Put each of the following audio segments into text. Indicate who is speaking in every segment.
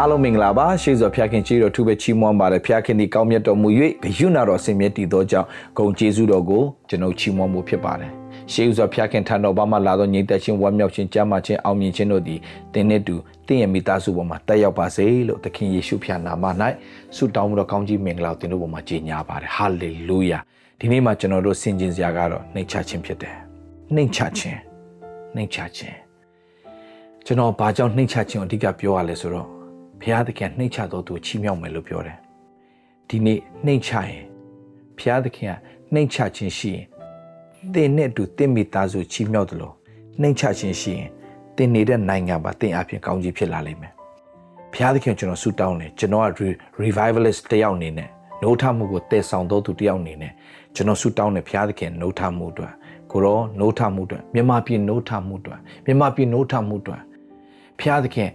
Speaker 1: အားလုံးမင်္ဂလာပါရှေးစော်ဖျားခင်ကြီးတော်သူပဲချီးမွမ်းပါတယ်ဖျားခင်ဒီကောင်းမြတ်တော်မူ၍ဂယုဏတော်ဆင်မြတ်တည်သောကြောင့်ဂုံကျေးဇူးတော်ကိုကျွန်ုပ်ချီးမွမ်းမှုဖြစ်ပါတယ်ရှေးစော်ဖျားခင်ထံတော်ဘာမှလာသောညီသက်ချင်းဝမ်းမြောက်ခြင်းကြမ်းမာခြင်းအောင်မြင်ခြင်းတို့သည်တင်းနဲ့တူတင်းရဲ့မိသားစုပေါ်မှာတက်ရောက်ပါစေလို့သခင်ယေရှုဖျားနာမ၌ဆုတောင်းမှုတော်ကောင်းကြီးမင်္ဂလာကိုတင်းတို့ပေါ်မှာကြီးညာပါတယ်ဟာလေလုယာဒီနေ့မှာကျွန်တော်တို့ဆင်ခြင်စရာကတော့နှိမ်ချခြင်းဖြစ်တယ်နှိမ်ချခြင်းနှိမ်ချခြင်းကျွန်တော်ဘာကြောင့်နှိမ်ချခြင်းကိုအဓိကပြောရလဲဆိုတော့ ဘုရားသခင်နှိမ်ချတော်သူချီးမြှောက်မယ်လို့ပြောတယ်ဒီနေ့နှိမ်ချရင်ဘုရားသခင်ကနှိမ်ချခြင်းရှိရင်သင်နဲ့အတူသင်မိသားစုချီးမြှောက်တယ်လို့နှိမ်ချခြင်းရှိရင်သင်နေတဲ့နိုင်ငံပါသင်အပြင်ကောင်းကြီးဖြစ်လာလိမ့်မယ်ဘုရားသခင်ကျွန်တော်ဆုတောင်းတယ်ကျွန်တော်က revivalist တယောက်အနေနဲ့နှုတ်ထမှုကိုတည်ဆောင်တော်သူတယောက်အနေနဲ့ကျွန်တော်ဆုတောင်းတယ်ဘုရားသခင်နှုတ်ထမှုအတွက်ကိုရောနှုတ်ထမှုအတွက်မြန်မာပြည်နှုတ်ထမှုအတွက်မြန်မာပြည်နှုတ်ထမှုအတွက်ဘုရားသခင်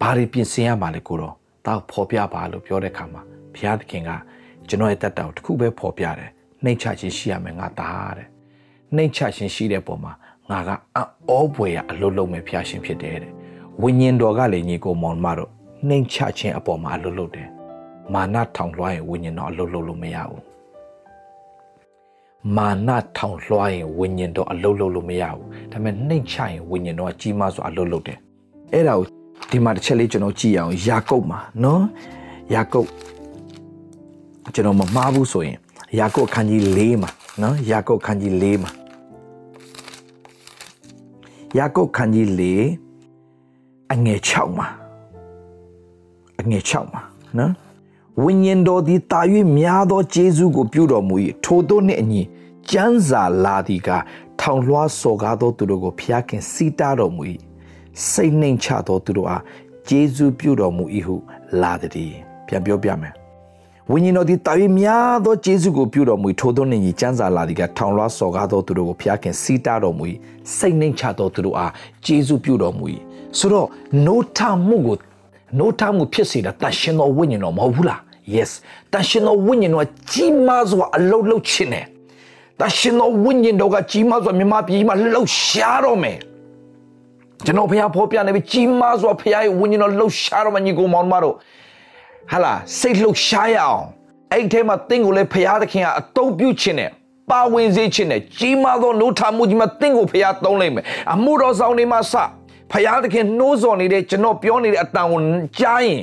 Speaker 1: ဘာတွေပြင်ဆင်ရမှာလဲကိုတော့တောက်ဖော်ပြပါလို့ပြောတဲ့ခါမှာဘုရားသခင်ကကျွန်တော်ရဲ့တက်တာကိုတစ်ခုပဲဖော်ပြတယ်နှိတ်ချခြင်းရှိရမယ်ငါသားတဲ့နှိတ်ချခြင်းရှိတဲ့ပုံမှာငါကအံ့ဩပွေရအလုတ်လုံးမဲ့ဘုရားရှင်ဖြစ်တယ်တဲ့ဝိညာဉ်တော်ကလည်းညီကိုမောင်မတို့နှိတ်ချခြင်းအပေါ်မှာအလုတ်လုတ်တယ်မာနထောင်လွှားရင်ဝိညာဉ်တော်အလုတ်လုတ်လို့မရဘူးမာနထောင်လွှားရင်ဝိညာဉ်တော်အလုတ်လုတ်လို့မရဘူးဒါပေမဲ့နှိတ်ချရင်ဝိညာဉ်တော်ကကြီးမားစွာအလုတ်လုတ်တယ်အဲ့ဒါကို ဒီမှာတစ်ချက်လေးကျွန်တော်ကြည့်အောင်ယာကုပ်မှာနော်ယာကုပ်ကျွန်တော်မမှားဘူးဆိုရင်ယာကုပ်ခန်းကြီး၄မှာနော်ယာကုပ်ခန်းကြီး၄မှာယာကုပ်ခန်းကြီး၄အငယ်6မှာအငယ်6မှာနော်ဝိညာဉ်တော်သည်တာ၍များသောဂျေဇုကိုပြုတော်မူ၏ထိုတို့နှင့်အညီကျမ်းစာလာသည်ကထောင်လွှားစော်ကားသောသူတို့ကိုဖျားခင်စီးတားတော်မူ၏ စိတ်နှိမ်ချသောသူတို့အားဂျေဇုပြုတော်မူ၏ဟုလာသည်ပြန်ပြောပြမယ်ဝိညာဉ်တော်သည်တာ၍များသောဂျေဇုကိုပြုတော်မူထိုသောနှင့်ညီကျမ်းစာလာသည်ကထောင်လွှားစော်ကားသောသူတို့ကိုဖျားခင်စီးတားတော်မူ၏စိတ်နှိမ်ချသောသူတို့အားဂျေဇုပြုတော်မူ၏ဆိုတော့နိုးထမှုကိုနိုးထမှုဖြစ်စေတာတန်ရှင်တော်ဝိညာဉ်တော်မဟုတ်ဘူးလား yes တန်ရှင်တော်ဝိညာဉ်တော်ကြီးမားစွာအလုံးလုံးခြင်းတယ်တန်ရှင်တော်ဝိညာဉ်တော်ကကြီးမားစွာမြမပြည်မှာလှုပ်ရှားတော့မယ် ကျွန်တော်ဖះဖော်ပြနေပြီကြီးမားစွာဖះရဲ့ဝိညာဉ်တော်လှုပ်ရှားတော့မှညီကိုမောင်မတို့ဟာလာစိတ်လှုပ်ရှားရအောင်အဲ့ဒီထဲမှာတင့်ကိုလည်းဖះသခင်ကအတုံးပြုခြင်းနဲ့ပါဝင်စေခြင်းနဲ့ကြီးမားသောနှုတ်ထမှုကြီးမှာတင့်ကိုဖះသုံးလိုက်မယ်အမှုတော်ဆောင်တွေမှာစဖះသခင်နှိုးဆော်နေတဲ့ကျွန်တော်ပြောနေတဲ့အတန်ကိုကြားရင်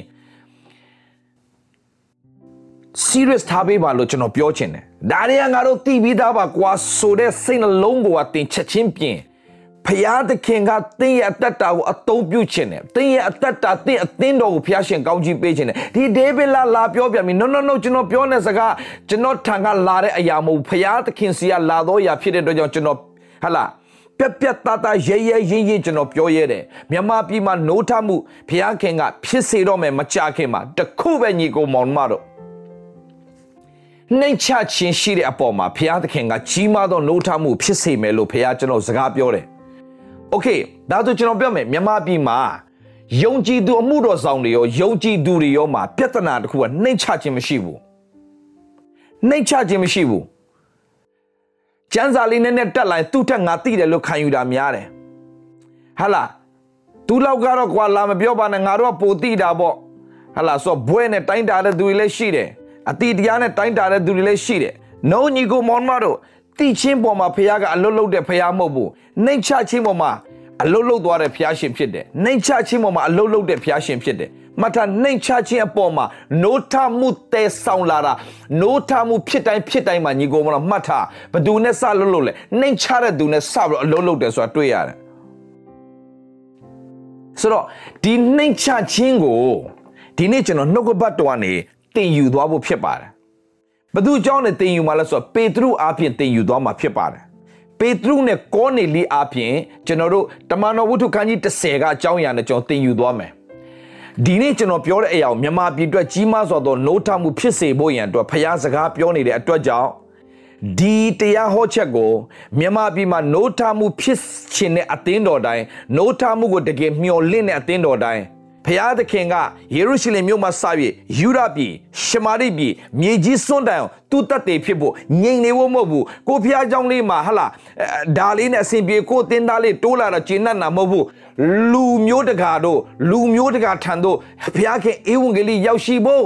Speaker 1: serious ထားပေးပါလို့ကျွန်တော်ပြောချင်တယ်ဒါတွေကငါတို့သိပြီးသားပါကွာဆိုတဲ့စိတ်နှလုံးကိုအတင်ချက်ချင်းပြင် ဖျားသခင်ကတင်းရဲ့အသက်တာကိုအသုံးပြုခြင်းနဲ့တင်းရဲ့အသက်တာတင်းအသင်းတော်ကိုဖျားရှင်ကောင်းကြီးပေးခြင်းနဲ့ဒီဒေးဗစ်လာလာပြောပြပြီ no no no ကျွန်တော်ပြောနေစကားကျွန်တော်ထံကလာတဲ့အရာမဟုတ်ဖျားသခင်စီကလာတော့အရာဖြစ်တဲ့အတွက်ကြောင့်ကျွန်တော်ဟလာပြက်ပြက်သားသားရဲရဲရင်းရင်းကျွန်တော်ပြောရဲတယ်မြန်မာပြည်မှာနိုးထမှုဘုရားခင်ကဖြစ်စေတော့မယ်မကြခင်မှာတခုပဲညီကိုမောင်မတို့နှိမ်ချခြင်းရှိတဲ့အပေါ်မှာဘုရားသခင်ကကြီးမားသောနှုတ်ထမှုဖြစ်စေမယ်လို့ဘုရားကျွန်တော်စကားပြောတယ်။ Okay ဒါဆိုကျွန်တော်ပြောမယ်မြန်မာပြည်မှာယုံကြည်သူအမှုတော်ဆောင်တွေရောယုံကြည်သူတွေရောမှာပြဿနာတစ်ခုကနှိမ်ချခြင်းမရှိဘူး။နှိမ်ချခြင်းမရှိဘူး။ကျန်းစာလေးနဲ့နဲ့တက်လိုက်သူ့ထက်ငါသိတယ်လို့ခံယူတာများတယ်။ဟာလားသူလောက်ကတော့ကွာလာမပြောပါနဲ့ငါတို့ကပိုသိတာပေါ့။ဟာလားဆိုဘွဲနဲ့တိုင်းတာတဲ့သူတွေလည်းရှိတယ်။အတိတရားနဲ့တိုင်းတာတဲ့သူတွေလည်းရှိတယ်။နှုံညီကိုမောင်မတို့ တိချင်းပေါ်မှာဖခင်ကအလွတ်လုတ်တဲ့ဖခင်မဟုတ်ဘူး။နှိမ်ချချင်းပေါ်မှာအလွတ်လုတ်သွားတဲ့ဖခင်ရှင်ဖြစ်တယ်။နှိမ်ချချင်းပေါ်မှာအလွတ်လုတ်တဲ့ဖခင်ရှင်ဖြစ်တယ်။မထနှိမ်ချချင်းအပေါ်မှာနိုးထမှုတဲဆောင်လာတာနိုးထမှုဖြစ်တိုင်းဖြစ်တိုင်းမှာညီကိုမောင်မှတ်ထားဘသူနဲ့စလွတ်လုတ်လဲနှိမ်ချတဲ့သူနဲ့စပြီးအလွတ်လုတ်တယ်ဆိုတာတွေ့ရတယ်။ဆိုတော့ဒီနှိမ်ချချင်းကိုဒီနေ့ကျွန်တော်နှုတ်ကပတ်တော်ကနေတင်ယူသွားဖို့ဖြစ်ပါတယ် ဘသူကြောင့်နဲ့တင်ယူမှာလဲဆိုတော့ပေတရုအားဖြင့်တင်ယူသွားမှာဖြစ်ပါတယ်ပေတရုနဲ့ကောနေလီအားဖြင့်ကျွန်တော်တို့တမန်တော်ဝတ္ထုခန်းကြီး30ကအကြောင်းအရာနဲ့ကျွန်တော်တင်ယူသွားမယ်ဒီနေ့ကျွန်တော်ပြောတဲ့အရာကိုမြန်မာပြည်အတွက်ကြီးမားစွာသောနိုးထမှုဖြစ်စေဖို့ရန်အတွက်ဖျားစကားပြောနေတဲ့အတွက်ကြောင့်ဒီတရားဟောချက်ကိုမြန်မာပြည်မှာနိုးထမှုဖြစ်ခြင်းတဲ့အသင်းတော်တိုင်းနိုးထမှုကိုတကယ်မျှော်လင့်တဲ့အသင်းတော်တိုင်း ဖျားသခင်ကယေရုရှလင်မြို့မှာစ၍ယူဒပြည်ရှမာရိပြည်မြေကြီးစွန့်တိုင်အောင်သူတတ်တယ်ဖြစ်ဖို့ငြိမ်နေဖို့မဟုတ်ဘူးကိုဖျားเจ้าလေးမှာဟလာဒါလေးနဲ့အစဉ်ပြေကိုတင်းသားလေးတိုးလာတော့ကျဉ်တ်နာမဟုတ်ဘူးလူမျိုးတကာတို့လူမျိုးတကာထံတို့ဖျားခင်ဧဝံဂေလိရောက်ရှိဖို့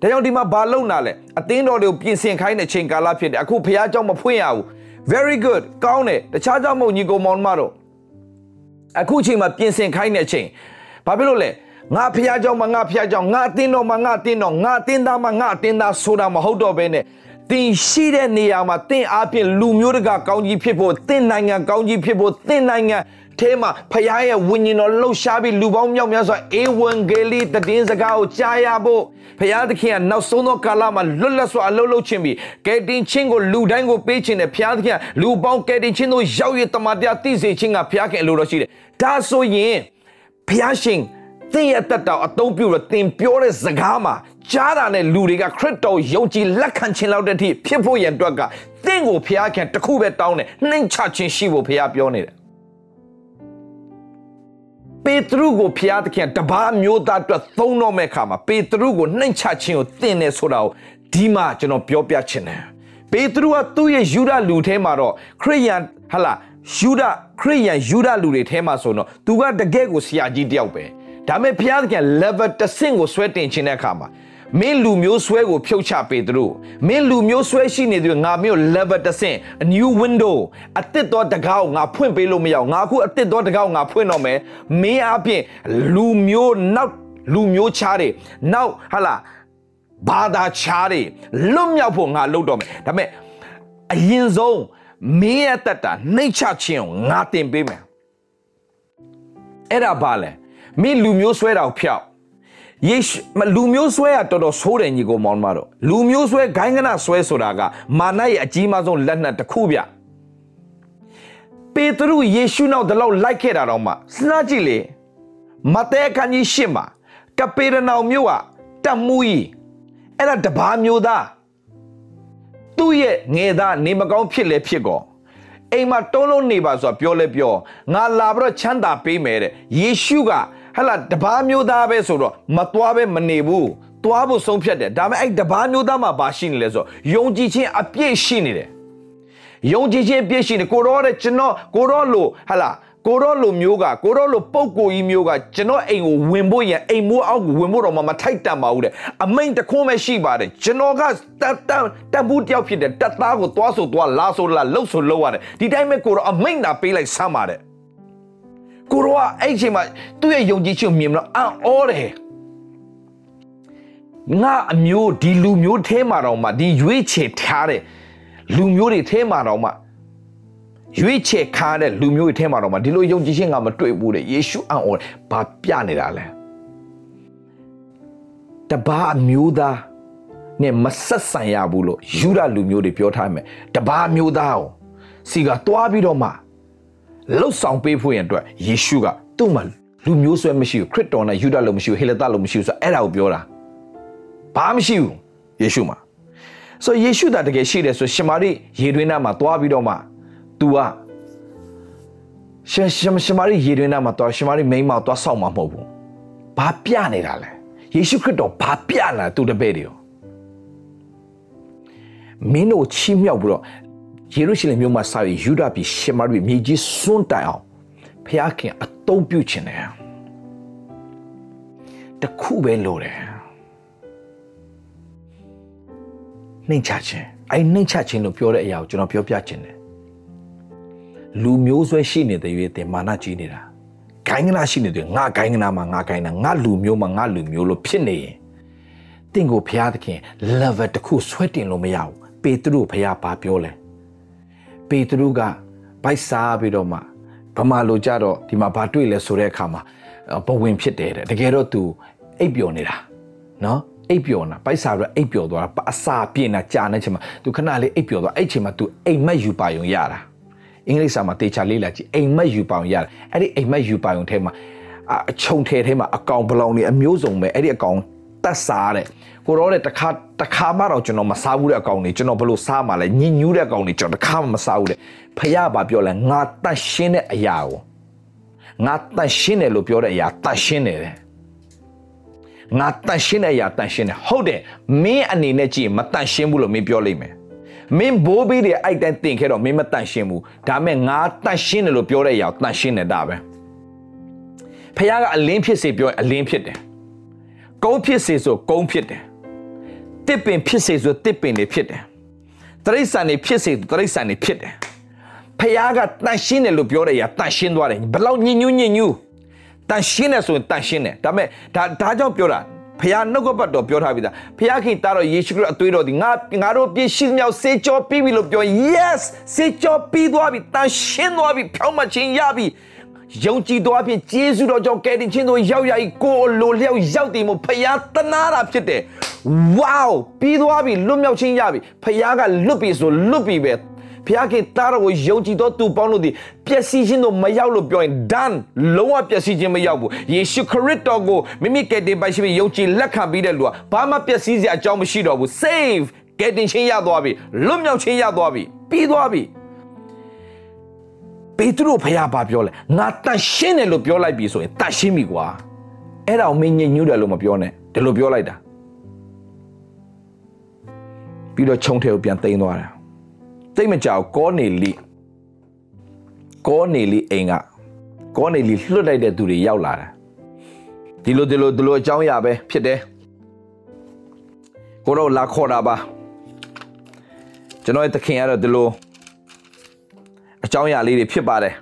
Speaker 1: ဒါကြောင့်ဒီမှာဘာလုပ်နာလဲအသင်းတော်တွေကိုပြင်ဆင်ခိုင်းတဲ့ချိန်ကာလဖြစ်တယ်အခုဖျားเจ้าမဖွင့်ရဘူး very good ကောင်းတယ်တခြားเจ้าမဟုတ်ညီကောင်မောင်မတို့အခုချိန်မှာပြင်ဆင်ခိုင်းတဲ့အချိန်ဘာဖြစ်လို့လဲ ငါဖះเจ้าမှာငါဖះเจ้าငါအတင်းတော်မှာငါအတင်းတော်ငါအတင်းသားမှာငါအတင်းသားဆိုတာမဟုတ်တော့ဘဲနဲ့တင်ရှိတဲ့နေရာမှာတင်အားဖြင့်လူမျိုးတကာကောင်းကြီးဖြစ်ဖို့တင်နိုင်ငံကောင်းကြီးဖြစ်ဖို့တင်နိုင်ငံထဲမှာဖခင်ရဲ့ဝိညာဉ်တော်လှုပ်ရှားပြီးလူပေါင်းမြောက်များစွာအေဝံဂေလိတည်င်းစကားကိုကြားရဖို့ဖခင်သခင်ကနောက်ဆုံးသောကာလမှာလွတ်လပ်စွာအလုပ်လုပ်ခြင်းပြီးကယ်တင်ခြင်းကိုလူတိုင်းကိုပေးခြင်းနဲ့ဖခင်သခင်လူပေါင်းကယ်တင်ခြင်းတို့ရောက်ရတမန်တရားသိစေခြင်းကဖခင်ခင်အလိုတော်ရှိတယ်ဒါဆိုရင်ဖခင်ရှင် သင်ရဲ့တက်တော်အသုံးပြုတော့သင်ပြောတဲ့စကားမှာကြားတာနဲ့လူတွေကခရစ်တော်ယုံကြည်လက်ခံခြင်းလောက်တဲ့အထိဖြစ်ဖို့ရန်အတွက်ကသင်ကိုဖျားခင်တခုပဲတောင်းတယ်နှိမ်ချခြင်းရှိဖို့ဖျားပြောနေတယ်ပေတရုကိုဖျားသခင်တပါးမျိုးသားအတွက်သုံးတော့မဲ့ခါမှာပေတရုကိုနှိမ်ချခြင်းကိုသင်နေဆိုတာကိုဒီမှာကျွန်တော်ပြောပြချင်တယ်ပေတရုကသူ့ရဲ့ယူဒလူထဲမှာတော့ခရိယန်ဟလာယူဒခရိယန်ယူဒလူတွေထဲမှာဆိုတော့သူကတကယ့်ကိုဆရာကြီးတယောက်ပဲ ဒါပေမဲ့ဘုရားသခင် level တစ်ဆင့်ကိုဆွဲတင်ခြင်းတဲ့အခါမှာမင်းလူမျိုးဆွဲကိုဖြုတ်ချပေးသူတို့မင်းလူမျိုးဆွဲရှိနေသူငါမျိုး level တစ်ဆင့် a new window အတစ်တော်တကားကိုငါဖွင့်ပေးလို့မရအောင်ငါအခုအတစ်တော်တကားကိုငါဖွင့်တော့မယ်မင်းအပြင်လူမျိုးနောက်လူမျိုးချားတွေနောက်ဟာလာဘာသာချားတွေလွတ်မြောက်ဖို့ငါလုပ်တော့မယ်ဒါပေမဲ့အရင်ဆုံးမင်းရဲ့တက်တာနှိတ်ချခြင်းကိုငါတင်ပေးမယ်အဲ့ဒါဘာလဲ မင်းလူမျိုးဆွဲတာကိုဖျောက်ယေရှုလူမျိုးဆွဲကတော်တော်ဆိုးတယ်ညီကိုမောင်မတော်လူမျိုးဆွဲဂိုင်းကနဆွဲဆိုတာကမာနရဲ့အကြီးမားဆုံးလက်နက်တစ်ခုဗျပေတရုယေရှုနောက်တလောက်လိုက်ခဲ့တာတော့မှစဉ်းစားကြည့်လေမဿဲခန်းကြီးရှစ်မှာကပေရနောင်မြို့ကတတ်မှုကြီးအဲ့ဒါတဘာမျိုးသားသူ့ရဲ့ငယ်သားနေမကောင်းဖြစ်လဲဖြစ်ကောအိမ်မှာတုံးလုံးနေပါဆိုတာပြောလဲပြောငါလာပြီးတော့ချမ်းသာပေးမယ်တဲ့ယေရှုက ဟလာတပားမျိုးသားပဲဆိုတော့မသွားပဲမနေဘူးသွားဖို့ဆုံးဖြတ်တယ်ဒါပေမဲ့အဲ့တပားမျိုးသားမှာဘာရှိနေလဲဆိုတော့ယုံကြည်ခြင်းအပြည့်ရှိနေတယ်ယုံကြည်ခြင်းအပြည့်ရှိနေကိုရောတဲ့ကျွန်တော်ကိုရောလို့ဟလာကိုရောလိုမျိုးကကိုရောလိုပုံကိုကြီးမျိုးကကျွန်တော်အိမ်ကိုဝင်ဖို့ရန်အိမ်မိုးအောက်ကိုဝင်ဖို့တော့မှမထိုက်တန်ပါဘူးတဲ့အမိန်တခွန်းပဲရှိပါတယ်ကျွန်တော်ကတက်တက်တက်ဘူးတယောက်ဖြစ်တဲ့တက်သားကိုသွားဆိုသွားလာဆိုလာလှုပ်ဆိုလှုပ်ရတယ်ဒီတိုင်းပဲကိုရောအမိန်သာပေးလိုက်ဆမ်းပါတယ် ကိုရောကအဲ့ချိန်မှာသူ့ရဲ့ယုံကြည်ခြင်းမြင်မလို့အံ့ဩတယ်ငါအမျိုးဒီလူမျိုးထဲမှာတော့မှဒီရွေးချယ်ထားတဲ့လူမျိုးတွေထဲမှာတော့မှရွေးချယ်ခါတဲ့လူမျိုးတွေထဲမှာတော့မှဒီလိုယုံကြည်ခြင်းကမတွေ့ဘူးတဲ့ယေရှုအံ့ဩတယ်ဘာပြနေတာလဲတပါအမျိုးသားနဲ့မဆက်ဆံရဘူးလို့ယူရလူမျိုးတွေပြောထားမယ်တပါမျိုးသားကိုစီကတွားပြီးတော့မှ လှုပ်ဆောင်ပေးဖို့ရန်အတွက်ယေရှုကသူ့မှာလူမျိုးဆွဲမရှိဘူးခရစ်တော်နဲ့ယူဒလို့မရှိဘူးဟေလသလို့မရှိဘူးဆိုအဲ့ဒါကိုပြောတာဘာမရှိဘူးယေရှုမှာဆိုယေရှုတာတကယ်ရှိတယ်ဆိုရှမာရိရေတွင်းသားမှာတွားပြီးတော့မှ तू ကရှရှရှမာရိရေတွင်းသားမှာတွားရှမာရိမိန်းမတွားဆောက်မှာမဟုတ်ဘူးဘာပြနေတာလဲယေရှုခရစ်တော်ဘာပြလာသူတပည့်တွေကိုမင်းတို့ချီးမြှောက်ပြီးတော့ ယေရုရှလင်မြို့မှာစာရယူဒပြည်ရှမာရိမြေကြီးစွန့်တိုင်အောင်ဖျားခင်အတုံးပြုခြင်းတယ်တခုပဲလိုတယ်နှိမ်ချခြင်းအဲ့နှိမ်ချခြင်းလို့ပြောတဲ့အရာကိုကျွန်တော်ပြောပြခြင်းတယ်လူမျိုးဆွဲရှိနေတဲ့ရွေးတင်မာနကြီးနေတာဂိုင်းကနာရှိနေတယ်ငါဂိုင်းကနာမှာငါဂိုင်းနာငါလူမျိုးမှာငါလူမျိုးလို့ဖြစ်နေရင်တင့်ကိုဘုရားသခင် level တစ်ခုဆွဲတင်လို့မရဘူးပေတရုဘုရားဘာပြောလဲ ပေတရုကဗိုက်စားပြီးတော့မှဗမာလိုကြတော့ဒီမှာဘာတွေ့လဲဆိုတဲ့အခါမှာဘဝင်ဖြစ်တယ်တဲ့တကယ်တော့သူအိပ်ပျော်နေတာနော်အိပ်ပျော်နေတာဗိုက်စားပြီးတော့အိပ်ပျော်သွားတာပအစာပြင်းတာကြာနေချိန်မှာသူခဏလေးအိပ်ပျော်သွားအဲ့ချိန်မှာသူအိမ်မက်ယူပါယုံရတာအင်္ဂလိပ်စာမှာတေချာလေးလာကြည့်အိမ်မက်ယူပါယုံရတာအဲ့ဒီအိမ်မက်ယူပါယုံထဲမှာအချုံထဲထဲမှာအကောင်ဘလောင်တွေအမျိုးစုံပဲအဲ့ဒီအကောင်တတ်စားတဲ့ ကိုရောတဲ့တခါတခါမှတော့ကျွန်တော်မစားဘူးတဲ့အကောင်တွေကျွန်တော်ဘလို့စားမှလဲညင်ညူးတဲ့အကောင်တွေကျွန်တော်တခါမှမစားဘူးတဲ့ဖះဘာပြောလဲငါတတ်ရှင်းတဲ့အရာကိုငါတတ်ရှင်းတယ်လို့ပြောတဲ့အရာတတ်ရှင်းတယ်တဲ့ငါတန်ရှင်းတဲ့အရာတန်ရှင်းတယ်ဟုတ်တယ်မင်းအနေနဲ့ကြည့်ရင်မတန်ရှင်းဘူးလို့မင်းပြောလိမ့်မယ်မင်းဘိုးဘီတွေအဲ့တိုင်းတင်ခဲ့တော့မင်းမတန်ရှင်းဘူးဒါမဲ့ငါတန်ရှင်းတယ်လို့ပြောတဲ့အရာတန်ရှင်းတယ်ဒါပဲဖခင်ကအလင်းဖြစ်စေပြောရင်အလင်းဖြစ်တယ်ကုန်းဖြစ်စေဆိုကုန်းဖြစ်တယ် တစ်ပင်ဖြစ်စေဆိုတစ်ပင်တွေဖြစ်တယ်တရိษံတွေဖြစ်စေတရိษံတွေဖြစ်တယ်ဖခင်ကတန်ရှင်းတယ်လို့ပြောတဲ့အရာတန်ရှင်းသွားတယ်ဘယ်လောက်ညဉ့်ညူးညဉ့်ညူးတန်ရှင်းတယ်ဆိုရင်တန်ရှင်းတယ်ဒါပေမဲ့ဒါဒါကြောင့်ပြောတာဖခင်နှုတ်ကပတ်တော်ပြောထားပြီသားဖခင်ခင်တာတော့ယေရှုခရစ်အသွေးတော်ဒီငါငါတို့ပြည့်ရှိမြောက်စေကြောပြီးပြီလို့ပြော yes စေကြောပြီးသွားပြီတန်ရှင်းသွားပြီဖြောင်းမချင်းရပြီယုံကြည်တော်အဖြစ်ဂျေဇုတော်ကြောင့်ကယ်တင်ခြင်းတို့ရောက်ရ၏ကိုယ်လိုလျောက်ရောက်တည်မှုဖခင်တနာတာဖြစ်တယ် ဝေါပြီးသွားပြီလွတ်မြောက်ခြင်းရပြီဖခင်ကလွတ်ပြီဆိုလွတ်ပြီပဲဖျားခင်တားတော်ကိုယုံကြည်သောသူပေါင်းလို့ဒီပျက်စီးခြင်းတို့မရောက်လို့ပြောရင် done လုံးဝပျက်စီးခြင်းမရောက်ဘူးယေရှုခရစ်တော်ကိုမိမိကယ်တင်ပိုင်ရှိပြီးယုံကြည်လက်ခံပြီးတဲ့လူကဘာမှပျက်စီးစရာအကြောင်းမရှိတော့ဘူး save ကယ်တင်ခြင်းရသွားပြီလွတ်မြောက်ခြင်းရသွားပြီပြီးသွားပြီပေတရုဖခင်ဘာပြောလဲငါတန်ရှင်းတယ်လို့ပြောလိုက်ပြီဆိုရင်တန်ရှင်းပြီကွာအဲ့ဒါကိုမင်းညင်ညူးတယ်လို့မပြောနဲ့ဒီလိုပြောလိုက်တာ ပြီးတော့ခြုံထဲကိုပြန်သိမ်းသွားတာတိတ်မကြောက်ကောနေလီကောနေလီအိမ်ကကောနေလီလွတ်လိုက်တဲ့သူတွေရောက်လာတာဒီလိုဒီလိုဒီလိုအကြောင်းအရာပဲဖြစ်တယ်ကိုတော့လာခေါ်တာပါကျွန်တော်ရဲ့သခင်ကတော့ဒီလိုအကြောင်းအရာလေးတွေဖြစ်ပါတယ်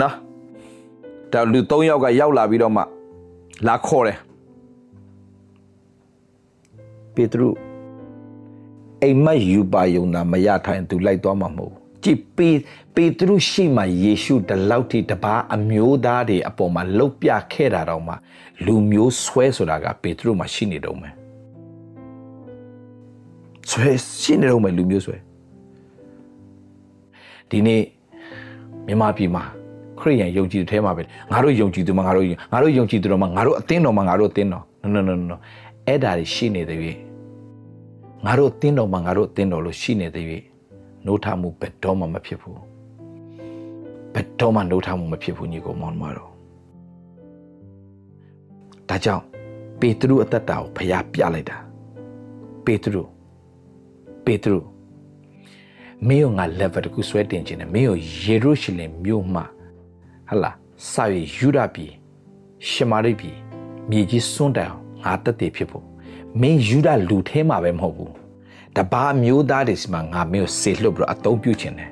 Speaker 1: နော်ဒါလူ၃ယောက်ကရောက်လာပြီးတော့မှလာခေါ်တယ်ပေတရု အိမ်မက်ယူပါယုံနာမရထိုင်သူလိုက်သွားမှာမဟုတ်ကြည်ပေပေတရုရှိမှယေရှုတလောက်ထိတပါအမျိုးသားတွေအပေါ်မှာလှုပ်ပြခဲ့တာတော့မှလူမျိုးဆွဲဆိုတာကပေတရုမှာရှိနေတော့မယ်ဆွဲရှိနေတော့မယ်လူမျိုးဆွဲဒီနေ့မြန်မာပြည်မှာခရိယန်ယုံကြည်တဲ့ထဲမှာပဲငါတို့ယုံကြည်သူမှာငါတို့ငါတို့ယုံကြည်သူတော်မှာငါတို့အသင်းတော်မှာငါတို့အသင်းတော် no no no no အဲ့ဒါတွေရှိနေတဲ့၍ ငါတို့အသင်းတော်မှာငါတို့အသင်းတော်လို့ရှိနေတဲ့၍နှိုးထမှုဘယ်တော့မှမဖြစ်ဘူးဘယ်တော့မှနှိုးထမှုမဖြစ်ဘူးညီကောင်မောင်မတော်ဒါကြောင့်ပေတရုအသက်တာကိုဖျားပြလိုက်တာပေတရုပေတရုမင်းကငါ level တခုဆွဲတင်ခြင်းနဲ့မင်းကိုယေရုရှလင်မြို့မှာဟလာစာရယူဒပြည်ရှမာရိပြည်မြေကြီးစွန့်တိုင်ငါတက်တည်ဖြစ်ဖို့ မင်းယူဒလူထဲမှာပဲမဟုတ်ဘူးတပါမျိုးသားတွေစီမှာငါမင်းကိုဆေလွတ်ပြီးတော့အသုံးပြုခြင်းတယ်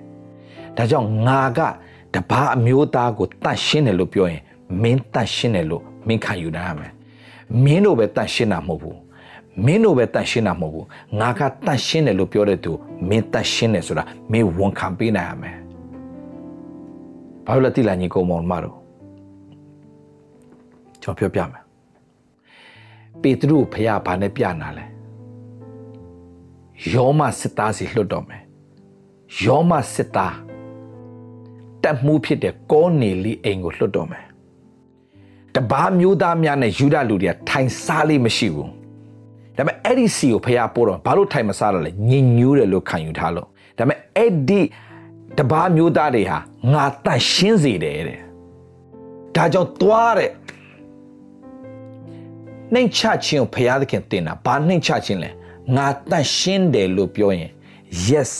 Speaker 1: ဒါကြောင့်ငါကတပါအမျိုးသားကိုတန့်ရှင်းတယ်လို့ပြောရင်မင်းတန့်ရှင်းတယ်လို့မင်းခံယူနိုင်ရမယ်မင်းတို့ပဲတန့်ရှင်းတာမဟုတ်ဘူးမင်းတို့ပဲတန့်ရှင်းတာမဟုတ်ဘူးငါကတန့်ရှင်းတယ်လို့ပြောတဲ့သူမင်းတန့်ရှင်းတယ်ဆိုတာမင်းဝန်ခံပေးနိုင်ရမယ်ဘာလို့လဲတိလာညီကောင်မောင်မတို့ကျွန်တော်ပြောပြမယ် ပေတရုဖခင်ဘာနဲ့ပြနာလဲယောမစစ်သားစီလွတ်တော်မယ်ယောမစစ်သားတက်မှုဖြစ်တဲ့ကောနေလီအိမ်ကိုလွတ်တော်မယ်တပားမျိုးသားများနဲ့ယူဒလူတွေကထိုင်စားလေးမရှိဘူးဒါပေမဲ့အဲ့ဒီစီကိုဖះပို့တော့ဘာလို့ထိုင်မစားတော့လဲညင်ညူးတယ်လို့ခံယူထားလို့ဒါပေမဲ့အဲ့ဒီတပားမျိုးသားတွေဟာငါတန့်ရှင်းစေတယ်တဲ့ဒါကြောင့်သွားတဲ့ နှိမ်ချခြင်းကိုဖះသခင်တင်တာဘာနှိမ်ချခြင်းလဲငါတန့်ရှင်းတယ်လို့ပြောရင် yes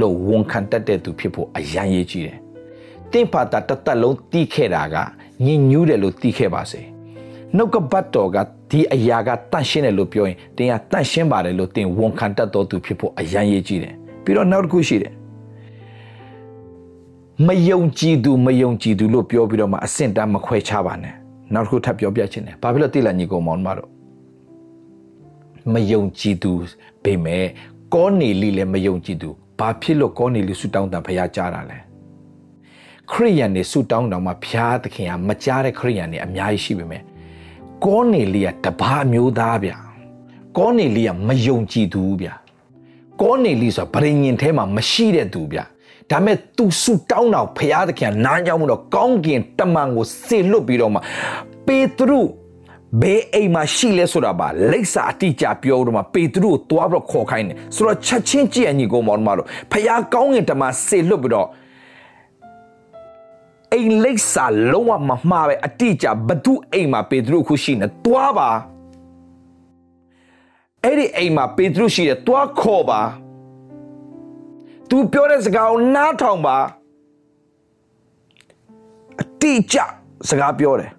Speaker 1: လို့ဝန်ခံတတ်တဲ့သူဖြစ်ဖို့အရန်ရေးကြည့်တယ်တင့်ဖာတာတသက်လုံးတီးခဲ့တာကညင်ညူးတယ်လို့တီးခဲ့ပါစေနှုတ်ကပတ်တော်ကဒီအရာကတန့်ရှင်းတယ်လို့ပြောရင်တင်ကတန့်ရှင်းပါတယ်လို့တင်ဝန်ခံတတ်တော်သူဖြစ်ဖို့အရန်ရေးကြည့်တယ်ပြီးတော့နောက်တစ်ခုရှိတယ်မယုံကြည်သူမယုံကြည်သူလို့ပြောပြီးတော့မှအဆင့်တန်းမခွဲခြားပါနဲ့ နောက်တစ်ခုထပ်ပြောပြချင်တယ်ဘာဖြစ်လို့တိလာညီကောင်မောင်မတို့မယုံကြည်သူပေမဲ့ကောနေလီလည်းမယုံကြည်သူဘာဖြစ်လို့ကောနေလီဆူတောင်းတန်ဖရားကြားတာလဲခရိယန်တွေဆူတောင်းတောင်မှဖရားသခင်ကမကြားတဲ့ခရိယန်တွေအများကြီးရှိပေမဲ့ကောနေလီကတပါးမျိုးသားဗျကောနေလီကမယုံကြည်သူဗျကောနေလီဆိုတာဗရင်ညင်ထဲမှာမရှိတဲ့သူဗျ ဒါမဲ့သူဆူတောင်းတော့ဖရားသခင်နားကြောင်းမှုတော့ကောင်းကင်တမန်ကိုစေလွတ်ပြီးတော့မှပေတရုဘေးအိမ်မှာရှိလဲဆိုတာပါလိပ်စာအတိအကျပြောတော့မှပေတရုကိုတွားပြီးတော့ခေါ်ခိုင်းတယ်ဆိုတော့ချက်ချင်းကြည့်အညီကိုမောင်တို့ဖရားကောင်းကင်တမန်စေလွတ်ပြီးတော့အိမ်လိပ်စာလုံးဝမမှားပဲအတိအကျဘသူအိမ်မှာပေတရုခုရှိနေတွားပါအဲ့ဒီအိမ်မှာပေတရုရှိတယ်တွားခေါ်ပါ သူပြောတဲ့စကားကိုနားထောင်ပါအတိအကျစကားပြောတယ်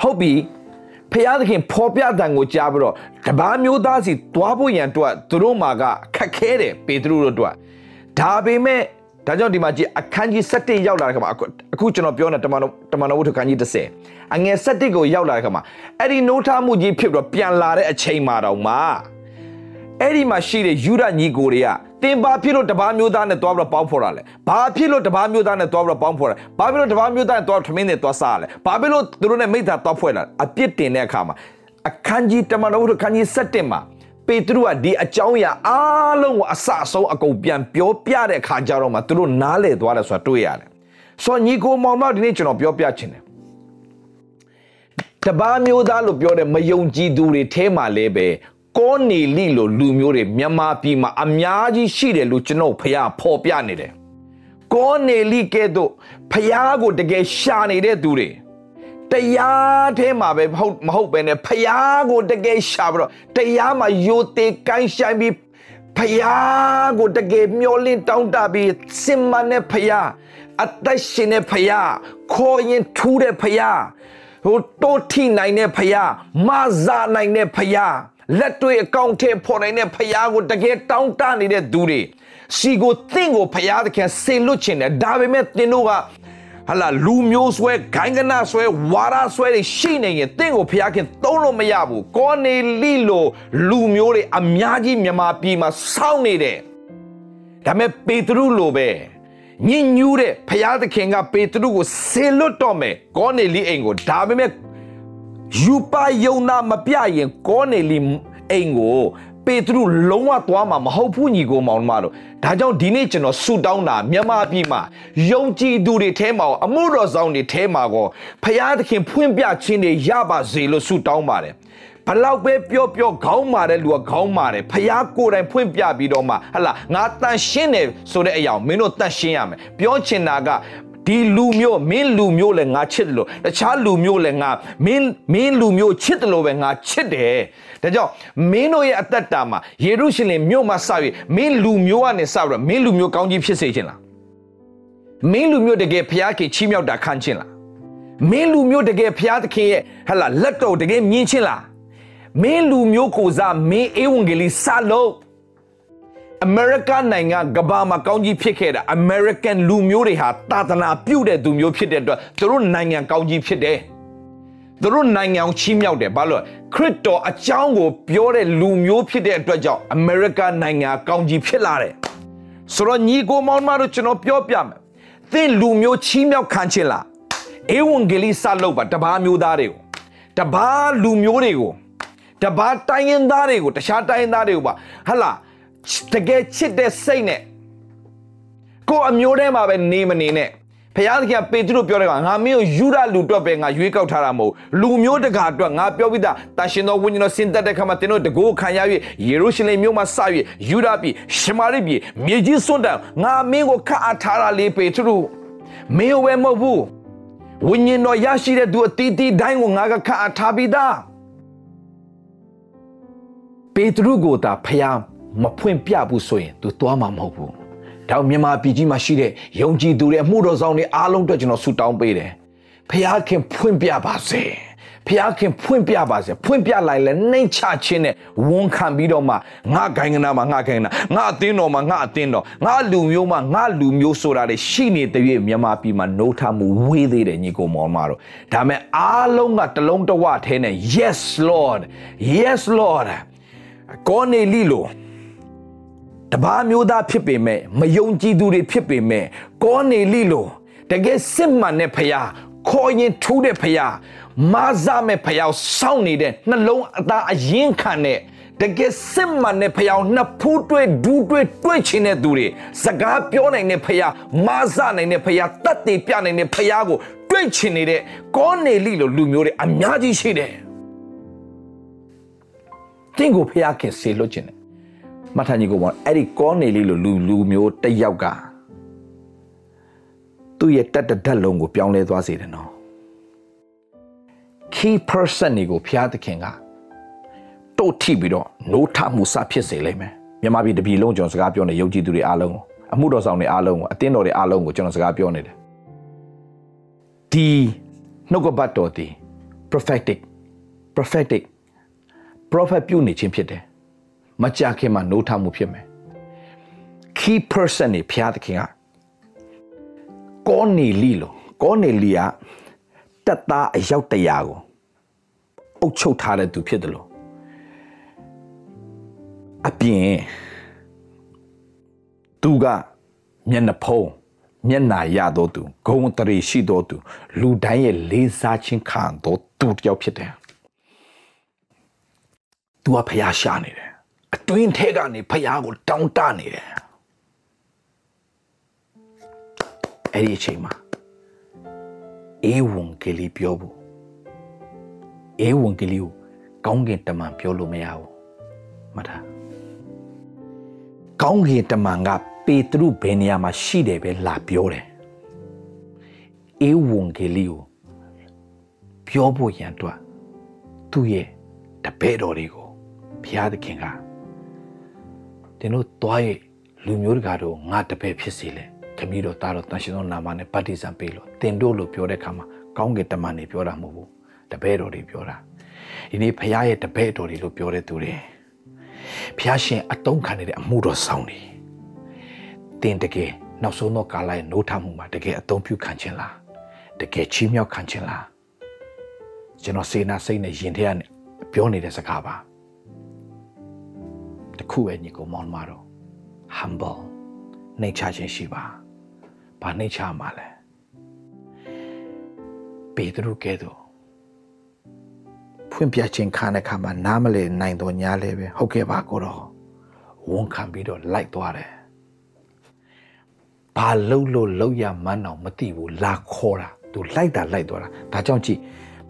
Speaker 1: ဟုတ်ပြီဖျားသခင်ဖော်ပြတန်ကိုကြားပြီးတော့တပားမျိုးသားစီတွားဖို့ရန်အတွက်သူတို့မှာကခက်ခဲတယ်ပေတရုတို့အတွက်ဒါပေမဲ့ဒါကြောင့်ဒီမှာကြည့်အခန်းကြီး7ရောက်လာတဲ့ခါမှာအခုကျွန်တော်ပြောနေတမန်တော်တမန်တော်ဝတ္ထုခန်းကြီး30အငယ်7ကိုရောက်လာတဲ့ခါမှာအဲ့ဒီနိုးထားမှုကြီးဖြစ်ပြီးတော့ပြန်လာတဲ့အချိန်မှာတော့မှ အဲ့ဒီမှာရှိတဲ့ယူဒညီကိုတွေကတင်ဘာဖြစ်လို့တပားမျိုးသားနဲ့တွားပြီးတော့ပေါင်းဖော်တာလဲဘာဖြစ်လို့တပားမျိုးသားနဲ့တွားပြီးတော့ပေါင်းဖော်တာဘာဖြစ်လို့တပားမျိုးသားနဲ့တွားထမင်းနဲ့တွားစားလဲဘာဖြစ်လို့သူတို့နဲ့မိသားတွားဖွဲ့လာအပြစ်တင်တဲ့အခါမှာအခန်းကြီးတမန်တော်ဝတ္ထုခန်းကြီး7မှာပေတရုကဒီအကြောင်းအရာအားလုံးကိုအစအဆုံးအကုန်ပြန်ပြောပြတဲ့အခါကျတော့မှသူတို့နားလည်သွားတယ်ဆိုတာတွေ့ရတယ်။ဆိုတော့ညီကိုမောင်မဒီနေ့ကျွန်တော်ပြောပြချင်တယ်။တပါးမျိုးသားလို့ပြောတဲ့မယုံကြည်သူတွေထဲမှာလည်းပဲ ကောနေလိလို့လူမျိုးတွေမြန်မာပြည်မှာအများကြီးရှိတယ်လို့ကျွန်တော်ဖះဖော်ပြနေတယ်။ကောနေလိကဲ့သို့ဖះကိုတကယ်ရှာနေတဲ့သူတွေတရားထဲမှာပဲမဟုတ်မဟုတ်ပဲねဖျားကိုတကယ်ရှာပြီးတော့တရားမှာယိုသေးကိုင်းဆိုင်ပြီးဖျားကိုတကယ်မျောလင့်တောင်းတပြီးစင်မနဲ့ဖျားအသက်ရှင်တဲ့ဖျားခေါ်ရင်ထူးတဲ့ဖျားဟိုတိုးထိနိုင်တဲ့ဖျားမဇာနိုင်တဲ့ဖျား လက်တွေအကောင့်ထဲဖော်နိုင်တဲ့ဖျားကိုတကယ်တောင်းတနေတဲ့သူတွေစီကိုတင့်ကိုဖျားသခင်ဆေလွတ်ချင်တယ်ဒါပေမဲ့တင်တို့ကဟလာလူမျိုးဆွဲဂိုင်းကနဆွဲဝါရဆွဲတွေရှိနေရင်တင့်ကိုဖျားခင်သုံးလို့မရဘူးကောနေလိလိုလူမျိုးတွေအများကြီးမြန်မာပြည်မှာစောင့်နေတယ်ဒါပေမဲ့ပေတရုလိုပဲညင်ညူးတဲ့ဖျားသခင်ကပေတရုကိုဆေလွတ်တော့မယ်ကောနေလိအိမ်ကိုဒါပေမဲ့ ယူပါယုံနာမပြရင်ကောနေလိအိမ်ကိုပေတရုလုံးဝသွားမှာမဟုတ်ဘူးညီကိုမောင်မတို့ဒါကြောင့်ဒီနေ့ကျွန်တော်ဆူတောင်းတာမြန်မာပြည်မှာယုံကြည်သူတွေထဲမှာအမှုတော်ဆောင်တွေထဲမှာကောဖရာသခင်ဖွင့်ပြခြင်းတွေရပါစေလို့ဆူတောင်းပါတယ်ဘလောက်ပဲပြောပြောခေါင်းမာတဲ့လူကခေါင်းမာတယ်ဖះကိုယ်တိုင်ဖွင့်ပြပြီးတော့မှဟလာငါတန်ရှင်းတယ်ဆိုတဲ့အရာမင်းတို့တန်ရှင်းရမယ်ပြောချင်တာက ဒီလူမျိုးမင်းလူမျိုးလည်းငါချစ်တယ်လို့တခြားလူမျိုးလည်းငါမင်းမင်းလူမျိုးချစ်တယ်လို့ပဲငါချစ်တယ်ဒါကြောင့်မင်းတို့ရဲ့အသက်တာမှာယေရုရှလင်မြို့မှာစ၍မင်းလူမျိုးကနေစပြီးတော့မင်းလူမျိုးကောင်းကြီးဖြစ်စေခြင်းလားမင်းလူမျိုးတကယ်ဖျားခင်ချီးမြှောက်တာခံခြင်းလားမင်းလူမျိုးတကယ်ဖျားသခင်ရဲ့ဟလာလက်တော်တကယ်မြင်ခြင်းလားမင်းလူမျိုးကိုစားမင်းဧဝံဂေလိစလို့ အမေရိကန်နိုင်ငံကဘာမှာကောင်းကြီးဖြစ်ခဲ့တာအမေရိကန်လူမျိုးတွေဟာတာသနာပြုတ်တဲ့သူမျိုးဖြစ်တဲ့အတွက်သူတို့နိုင်ငံကောင်းကြီးဖြစ်တယ်သူတို့နိုင်ငံကိုချီးမြှောက်တယ်ဘာလို့ခရစ်တော်အကြောင်းကိုပြောတဲ့လူမျိုးဖြစ်တဲ့အတွက်ကြောင့်အမေရိကန်နိုင်ငံကောင်းကြီးဖြစ်လာတယ်ဆိုတော့ညီကိုမောင်မတို့ကျွန်တော်ပြောပြမယ်သင်လူမျိုးချီးမြှောက်ခံခြင်းလားဧဝံဂေလိစလုပ်ပါတပားမျိုးသားတွေကိုတပားလူမျိုးတွေကိုတပားတိုင်းရင်းသားတွေကိုတခြားတိုင်းရင်းသားတွေကိုပါဟလာ တကယ်ချစ်တဲ့စိတ်နဲ့ကိုအမျိုးထဲမှာပဲနေမနေနဲ့ဖခင်သခင်ပေတရုပြောတယ်ကငါမင်းကိုယူရလူအတွက်ပဲငါရွေးကောက်ထားတာမဟုတ်လူမျိုးတကာအတွက်ငါပြောပြီးသားတန်ရှင်သောဝိညာဉ်တော်ဆင်းသက်တဲ့ခါမှာတင်းတို့တကိုးခံရ၍ယေရုရှလင်မြို့မှာစ၍ယူရပြည်ရှမာရိပြည်မြေကြီးစွန့်တန်ငါမင်းကိုခတ်အပ်ထားတာလေပေတရုမင်းဝဲမဟုတ်ဘူးဝိညာဉ်တော်ရရှိတဲ့သူအတီးတီးတိုင်းကိုငါကခတ်အပ်ထားပြီးသားပေတရုကိုသာဖခင် မဖွင့်ပြဘူးဆိုရင် तू သွားမှာမဟုတ်ဘူးဒါမြန်မာပြည်ကြီးမှာရှိတဲ့ယုံကြည်သူတွေအမှုတော်ဆောင်တွေအားလုံးအတွက်ကျွန်တော်ဆုတောင်းပေးတယ်ဖခင်ဖွင့်ပြပါစေဖခင်ဖွင့်ပြပါစေဖွင့်ပြလိုက်လဲနှိမ်ချခြင်းနဲ့ဝန်ခံပြီးတော့မှငါဂိုင်းကနာမှာငါဂိုင်းကနာငါအသင်းတော်မှာငါအသင်းတော်ငါလူမျိုးမှာငါလူမျိုးဆိုတာတွေရှိနေတဲ့၍မြန်မာပြည်မှာနှိုးထမှုဝေးသေးတယ်ညီကိုမောင်မတို့ဒါမဲ့အားလုံးကတလုံးတဝထဲနဲ့ yes lord yes lord ကောနေလီလို တပါးမျိုးသားဖြစ်ပေမဲ့မယုံကြည်သူတွေဖြစ်ပေမဲ့ကောနေလိလိုတကယ်စစ်မှန်တဲ့ဖရားခေါ်ရင်ထူးတဲ့ဖရားမာဇမဲ့ဖရားစောင့်နေတဲ့နှလုံးအသားအရင်ခံတဲ့တကယ်စစ်မှန်တဲ့ဖရားနှစ်ဖူးတွေ့ဒူးတွေ့တွေ့ချင်တဲ့သူတွေစကားပြောနိုင်တဲ့ဖရားမာဇနိုင်တဲ့ဖရားတတ်တည်ပြနိုင်တဲ့ဖရားကိုတွေ့ချင်နေတဲ့ကောနေလိလိုလူမျိုးတွေအများကြီးရှိတယ်။တင့်ကိုဖရားခင်ဆေလွတ်ခြင်းတယ် မှတ်ထားညီကိုပေါ့အဲ့ဒီကောနေလေးလိုလူလူမျိုးတစ်ယောက်ကသူ့ရဲ့တက်တဓာတ်လုံးကိုပြောင်းလဲသွားစေတယ်နော် key person တွေကိုဖျားသခင်ကတို့ထိပြီးတော့နိုးထမှုစဖြစ်စေလိမ့်မယ်မြန်မာပြည်တပြည်လုံးကျွန်တော်စကားပြောနေရုပ်ကြည်သူတွေအားလုံးကိုအမှုတော်ဆောင်တွေအားလုံးကိုအသင်းတော်တွေအားလုံးကိုကျွန်တော်စကားပြောနေတယ်ဒီနှုတ်ကပတ်တော်ဒီ prophetic prophetic prophet ပြုနေခြင်းဖြစ်တယ် မကြခင်မှာနိုးထမှုဖြစ်မယ် key person နေဖျားသခင်ကကောနေလီလို့ကောနေလီကတက်သားအယောက်တရာကိုအုပ်ချုပ်ထားတဲ့သူဖြစ်တယ်လို့အပြင်သူကမျက်နှာဖုံးမျက်နှာရတော့သူဂုံတရီရှိတော့သူလူတိုင်းရဲ့လေးစားခြင်းခံတော့သူတယောက်ဖြစ်တယ်။ तू ကဖျားရှာနေတယ်။ အတွင်းထဲကနေဖျားကိုတောင်းတနေတယ်။အဲ့ဒီအချိန်မှာအေဝံဂေလိပြောဖို့အေဝံဂေလိကိုကောင်းကင်တမန်ပြောလို့မရဘူး။မှတ်ထား။ကောင်းကင်တမန်ကပေတရုဘယ်နေရာမှာရှိတယ်ပဲလာပြောတယ်။အေဝံဂေလိကိုပြောဖို့ရန်အတွက်သူ့ရဲ့တပည့်တော်တွေကိုဘုရားသခင်က တင်တို့သွားရဲ့လူမျိုးတကာတို့ငါတပည့်ဖြစ်စေလေခမည်းတော်သားတော်တန်ရှင်သောနာမနဲ့ဗတ္တိဇံပေးလို့တင်တို့လို့ပြောတဲ့အခါမှာကောင်းကင်တမန်တွေပြောတာမဟုတ်ဘူးတပည့်တော်တွေပြောတာဒီနေ့ဘုရားရဲ့တပည့်တော်တွေလို့ပြောတဲ့သူတွေဘုရားရှင်အတုံးခံနေတဲ့အမှုတော်ဆောင်တွေတင်တကယ်နောက်ဆုံးသောကာလရဲ့နိုးထမှုမှာတကယ်အသုံးပြုခံခြင်းလားတကယ်ချီးမြှောက်ခံခြင်းလားကျွန်တော်စေနာစိတ်နဲ့ယင်ထဲကနေပြောနေတဲ့စကားပါ တခုပဲညီကိုမောင်မတော် humble နှိတ်ချခြင်းရှိပါဘာနှိတ်ချမှာလဲပေတရုကဲ့သို့ဖွင့်ပြခြင်းခံတဲ့ခါမှာနားမလဲနိုင်တော့ညာလဲပဲဟုတ်ကဲ့ပါကိုတော့ဝန်ခံပြီးတော့လိုက်သွားတယ်ဘာလှုပ်လို့လှုပ်ရမှန်းတော့မသိဘူးလာခေါ်တာသူလိုက်တာလိုက်သွားတာဒါကြောင့်ကြည့်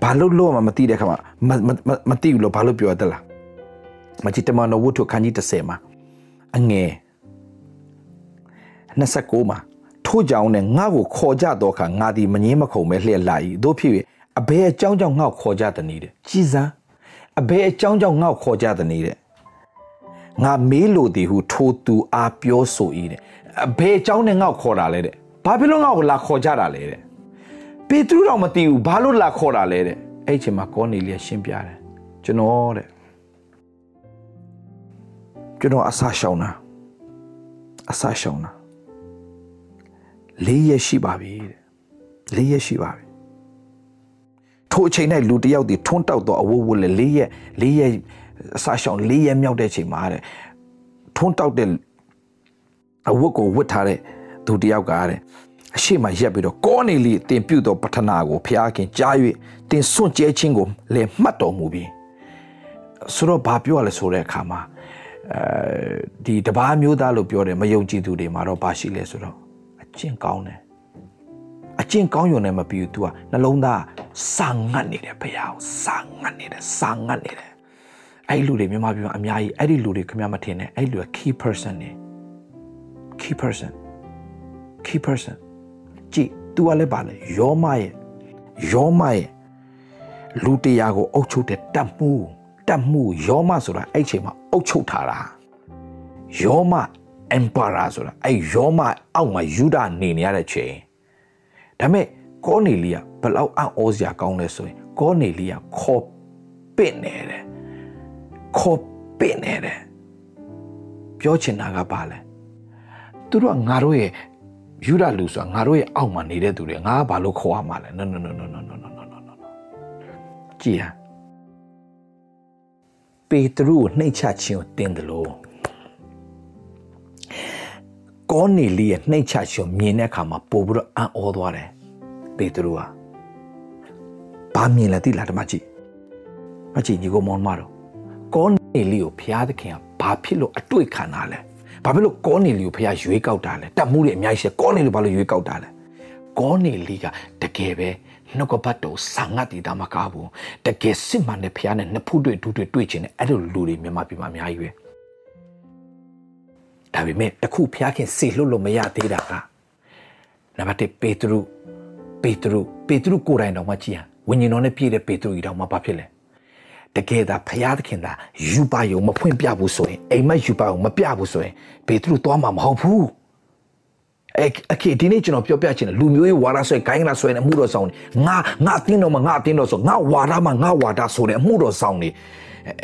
Speaker 1: ဘာလို့လို့မှမသိတဲ့ခါမှာမမမသိဘူးလို့ဘာလို့ပြောတလား မကြည့်တမန်တော်ဝတ္ထုခန်းကြီး30မှာအငယ်29မှာထို့ကြောင့်နဲ့ငါ့ကိုခေါ်ကြတော့ခါငါဒီမငင်းမခုံပဲလှည့်လာ၏တို့ဖြစ်၍အဘယ်အကြောင်းကြောင့်ငါ့ကိုခေါ်ကြတဲ့နည်းတဲ့ကြည်စမ်းအဘယ်အကြောင်းကြောင့်ငါ့ကိုခေါ်ကြတဲ့နည်းတဲ့ငါမေးလို့ဒီဟုထိုသူအားပြောဆို၏တဲ့အဘယ်အကြောင်းနဲ့ငါ့ကိုခေါ်တာလဲတဲ့ဘာဖြစ်လို့ငါ့ကိုလာခေါ်ကြတာလဲတဲ့ပေတရုတော့မသိဘူးဘာလို့လာခေါ်တာလဲတဲ့အဲ့ဒီအချိန်မှာကောနေလီရှင်းပြတယ်ကျွန်တော်တဲ့ ကျွန်တော်အဆရှောင်းတာအဆရှောင်းတာလေးရက်ရှိပါပြီတဲ့လေးရက်ရှိပါပြီထိုအချိန်၌လူတစ်ယောက်ဒီထွန်းတောက်တော့အဝတ်ဝတ်လေလေးရက်လေးရက်အဆရှောင်းလေးရက်မြောက်တဲ့အချိန်မှာတဲ့ထွန်းတောက်တဲ့အဝတ်ကိုဝတ်ထားတဲ့သူတစ်ယောက်ကတဲ့အရှိမရက်ပြီးတော့ကောနေလီတင်ပြုတ်သောပထနာကိုဖျားခင်ကြား၍တင်စွန့်ကြဲခြင်းကိုလည်းမှတ်တော်မူပြီးဆိုတော့ဘာပြောရလဲဆိုတဲ့အခါမှာ အဲဒီတပားမျိုးသားလို့ပြောတယ်မယုံကြည်သူတွေမှာတော့ဘာရှိလဲဆိုတော့အကျင့်ကောင်းတယ်အကျင့်ကောင်းရုံနဲ့မပြီးဘူး तू ကနှလုံးသားစာငတ်နေတယ်ဖះကိုစာငတ်နေတယ်စာငတ်နေတယ်အဲ့ဒီလူတွေမြန်မာပြည်မှာအများကြီးအဲ့ဒီလူတွေခင်ဗျားမထင်နဲ့အဲ့ဒီလူက key person နေ key person key person ကြည့် तू ကလည်းပါလေယောမရဲ့ယောမရဲ့လူတရားကိုအုပ်ချုပ်တဲ့တတ်မှု တတ်မှုယောမဆိုတာအဲ့ချိန်မှာအုပ်ချုပ်ထားတာယောမ emperor ဆိုတာအဲ့ယောမအောက်မှာယူဒနေနေရတဲ့ချိန်ဒါပေမဲ့ကောနေလီကဘလောက်အံ့ဩစရာကောင်းလဲဆိုရင်ကောနေလီကခေါ်ပင့်နေတယ်ခေါ်ပင့်နေတယ်ပြောချင်တာကဘာလဲသူတို့ကငါတို့ရဲ့ယူဒလူဆိုတာငါတို့ရဲ့အောက်မှာနေတဲ့သူတွေငါကဘာလို့ခေါ်ရမှာလဲ no no no no no no no no no no ကြည်ဟာ ပေတရုကိုနှိတ်ချခြင်းကိုတင်တယ်လို့ကောနေလီရဲ့နှိတ်ချခြင်းမြင်တဲ့အခါမှာပို့ပြီးတော့အံ့ဩသွားတယ်ပေတရုဟာဘာမြင်လဲသိလားဓမ္မကြီးမကြီးညီကိုမောင်မတော်ကောနေလီကိုဖျားသခင်ကဘာဖြစ်လို့အတွေ့ခံတာလဲဘာဖြစ်လို့ကောနေလီကိုဖျားရွေးကောက်တာလဲတတ်မှုတွေအများကြီးရှိကောနေလီဘာလို့ရွေးကောက်တာလဲကောနေလီကတကယ်ပဲ နှုတ်ကပတ်တော်ဆာငတ်တည်တာမကားဘူးတကယ်စစ်မှန်တဲ့ဖျားနဲ့နှစ်ဖူးတွေ့ဒူးတွေ့တွေ့ချင်တယ်အဲ့လိုလူတွေမြန်မာပြည်မှာအများကြီးပဲဒါပေမဲ့တခုဖျားခင်စေလွတ်လို့မရသေးတာကနံပါတ်1ပေတရုပေတရုပေတရုကိုယ်တိုင်တော့မှကြည်ဟန်ဝိညာဉ်တော်နဲ့ပြည့်တဲ့ပေတရုကြီးတော့မှဘာဖြစ်လဲတကယ်ဒါဖရာသခင်သာယူပါယုံမဖွင့်ပြဘူးဆိုရင်အိမ်မက်ယူပါယုံမပြဘူးဆိုရင်ပေတရုသွားမှာမဟုတ်ဘူး အဲအကေဒီနေ့ကျွန်တော်ပြောပြချင်တယ်လူမျိုးရေးဝါဒဆွဲဂိုင်းကလာဆွဲနေအမှုတော်ဆောင်နေငါငါအတင်းတော်မှာငါအတင်းတော်ဆိုငါဝါဒမှာငါဝါဒဆိုတဲ့အမှုတော်ဆောင်နေ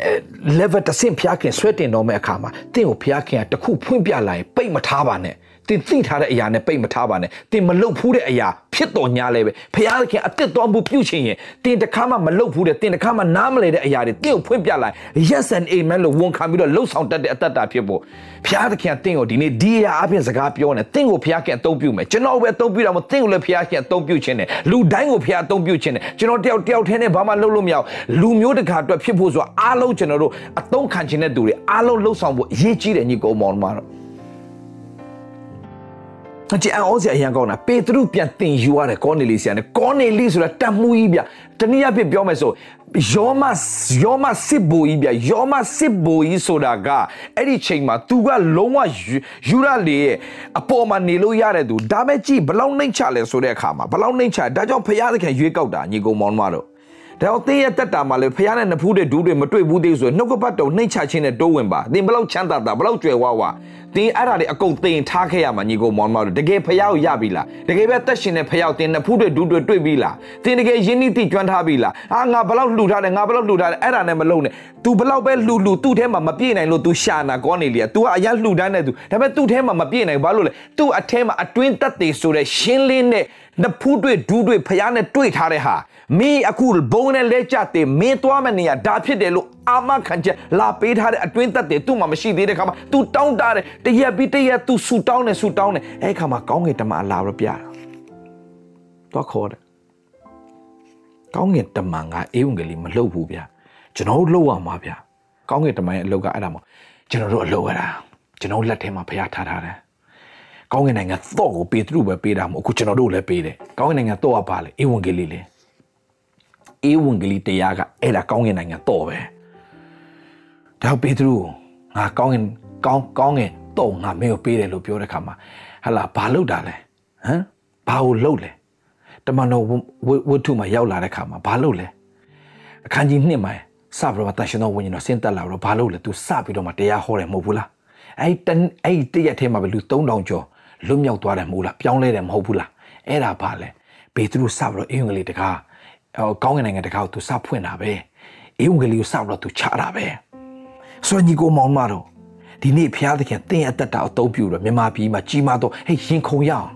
Speaker 1: အဲ level တစ်ဆင့်ဖျားခင်ဆွဲတင်တော်မဲ့အခါမှာတင့်ကိုဖျားခင်ကတခုဖွင့်ပြလာရင်ပိတ်မထားပါနဲ့ တင်သိထားတဲ့အရာနဲ့ပိတ်မထားပါနဲ့တင်မလုတ်ဖူးတဲ့အရာဖြစ်တော်ညာလဲပဲဖျားခင်အသက်တော်မူပြုချင်ရင်တင်တခါမှမလုတ်ဖူးတဲ့တင်တခါမှနားမလဲတဲ့အရာတွေတင့်ကိုဖွင့်ပြလာရင် yes and amen လို့ဝန်ခံပြီးတော့လှုပ်ဆောင်တတ်တဲ့အတ္တတာဖြစ်ဖို့ဖျားခင်တင့်ကိုဒီနေ့ဒီအရာအပြင်စကားပြောနေတင့်ကိုဖျားခင်အသုံးပြုမယ်ကျွန်တော်ပဲအသုံးပြုတာမဟုတ်တင့်ကိုလည်းဖျားခင်အသုံးပြုခြင်းနဲ့လူတိုင်းကိုဖျားအသုံးပြုခြင်းနဲ့ကျွန်တော်တယောက်တယောက်ထဲနဲ့ဘာမှလုပ်လို့မရအောင်လူမျိုးတကာအတွက်ဖြစ်ဖို့ဆိုတာအားလုံးကျွန်တော်တို့အသုံးခံခြင်းတဲ့သူတွေအားလုံးလှုပ်ဆောင်ဖို့အရေးကြီးတယ်ညီကောင်မောင်မှာတော့ အကြအောင်စရာအရင်ကောင်းတာပေတရုပြန်တင်ယူရတယ်ကောနေလီဆီယနဲ့ကောနေလီဆိုတာတတ်မှုကြီးဗျတနည်းအားဖြင့်ပြောမယ်ဆိုယောမယောမစစ်ဘူကြီးဗျယောမစစ်ဘူကြီးဆိုတာကအဲ့ဒီချိန်မှာ तू ကလုံးဝယူရလေရဲ့အပေါ်မှာနေလို့ရတဲ့သူဒါမဲ့ကြည့်ဘလောက်နှိမ့်ချလဲဆိုတဲ့အခါမှာဘလောက်နှိမ့်ချဒါကြောင့်ဖရားသခင်ရွေးကောက်တာညီကောင်မောင်တို့ ဒါတော့တင်းရဲ့တက်တာမှာလေဖះနဲ့နဖူးတဲ့ဒူးတွေမတွေ့ဘူးသေးဆိုနှုတ်ကပတ်တော်နှိမ့်ချခြင်းနဲ့တိုးဝင်ပါတင်းဘလောက်ချမ်းသာတာဘလောက်ကြွယ်ဝဝတင်းအဲ့ဒါတွေအကုန်တင်ထားခဲ့ရမှာညီကိုမောင်မောင်တကယ်ဖះကိုရပြီလားတကယ်ပဲတက်ရှင်တဲ့ဖះတင်းနဖူးတွေဒူးတွေတွေ့ပြီလားတင်းတကယ်ယဉ်နီးတိကျွမ်းထားပြီလားအာငါဘလောက်လှူထားတယ်ငါဘလောက်လှူထားတယ်အဲ့ဒါနဲ့မလုံးနဲ့ तू ဘလောက်ပဲလှူလှူသူ့ထဲမှာမပြည့်နိုင်လို့ तू ရှာနာကောနေလီ तू ကအရင်လှူတန်းနေ तू ဒါပေမဲ့သူ့ထဲမှာမပြည့်နိုင်ဘာလို့လဲ तू အထဲမှာအတွင်းတက်သေးဆိုတဲ့ရှင်းလင်းတဲ့ နဖူးတွေဒူးတွေဖះနဲ့တွေ့ထားတဲ့ဟာမင်းအခုဘုံနဲ့လဲကြတဲ့မင်းသွားမယ့်နေရာဒါဖြစ်တယ်လို့အာမခံချက်လာပေးထားတဲ့အတွင်းသက်တယ်သူ့မှာမရှိသေးတဲ့ခါမှာ तू တောင်းတတယ်တရက်ပြီးတရက် तू ဆူတောင်းတယ်ဆူတောင်းတယ်အဲ့ခါမှာကောင်းငင်တမန်လာတော့ပြတာတော့ခေါ်တယ်ကောင်းငင်တမန်ကအေဝံဂေလိမလှုပ်ဘူးဗျကျွန်တော်တို့လှုပ်ရမှာဗျကောင်းငင်တမန်ရဲ့အလုပ်ကအဲ့ဒါမို့ကျွန်တော်တို့အလုပ်ရတာကျွန်တော်လက်ထဲမှာဖျားထားထားတယ် ကောင်းကင်နိုင်ငံတော့ကိုပေတရုပဲပေးတာမဟုတ်အခုကျွန်တော်တို့လည်းပေးတယ်ကောင်းကင်နိုင်ငံတော့ကပါလေအေဝံဂေလိလေအေဝံဂေလိတရားကအဲ့ဒါကောင်းကင်နိုင်ငံတော့ပဲဒါပေတရုငါကောင်းကင်ကောင်းကောင်းကင်တော့ငါမင်းကိုပေးတယ်လို့ပြောတဲ့ခါမှာဟလာဘာလုပ်တာလဲဟမ်ဘာကိုလုပ်လဲတမန်တော်ဝတ္ထုမှာရောက်လာတဲ့ခါမှာဘာလုပ်လဲအခန်းကြီး2မှာစပြီးတော့တန်ရှင်တော်ဝိညာဉ်တော်ဆင်းသက်လာတော့ဘာလုပ်လဲ तू စပြီးတော့မှတရားဟောတယ်မဟုတ်ဘူးလားအဲ့တအဲ့တရက်ထဲမှာပဲလူ3000ကျော် လွတ်မြောက်သွားတယ်မဟုတ်လားပြောင်းလဲတယ်မဟုတ်ဘူးလားအဲ့ဒါဘာလဲပေတရုစပြီးတော့အင်္ဂလိပ်တကားဟိုကောင်းကင်နိုင်ငံတကားကို तू စဖွင့်တာပဲအင်္ဂလိပ်ကိုစပြီးတော့ तू ချတာပဲဆိုညီကိုမောင်မတော်ဒီနေ့ဖျားသခင်တင်းအသက်တာအသုံးပြုတော့မြန်မာပြည်မှာကြီးမားတော့ဟဲ့ရင်ခုန်ရအောင်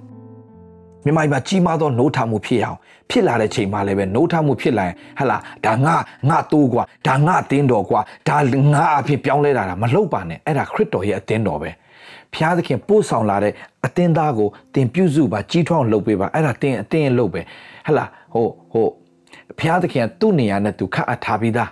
Speaker 1: မြန်မာပြည်မှာကြီးမားသောနှိုးထမှုဖြစ်အောင်ဖြစ်လာတဲ့ချိန်မှာလည်းပဲနှိုးထမှုဖြစ်လာရင်ဟလာဒါငါငါတိုးကွာဒါငါအတင်းတော်ကွာဒါငါအဖြစ်ပြောင်းလဲတာမလုပ်ပါနဲ့အဲ့ဒါခရစ်တော်ရဲ့အတင်းတော်ပဲ ဖျားသခင်ပို့ဆောင်လာတဲ့အတင်းသားကိုတင်ပြုစုပါကြီးထွားအောင်လုပ်ပေးပါအဲ့ဒါတင်းအတင်းရဲ့လုပ်ပဲဟလာဟိုဟိုဖျားသခင်သူ့နေရာနဲ့သူခတ်အပ်ထားပြီးသား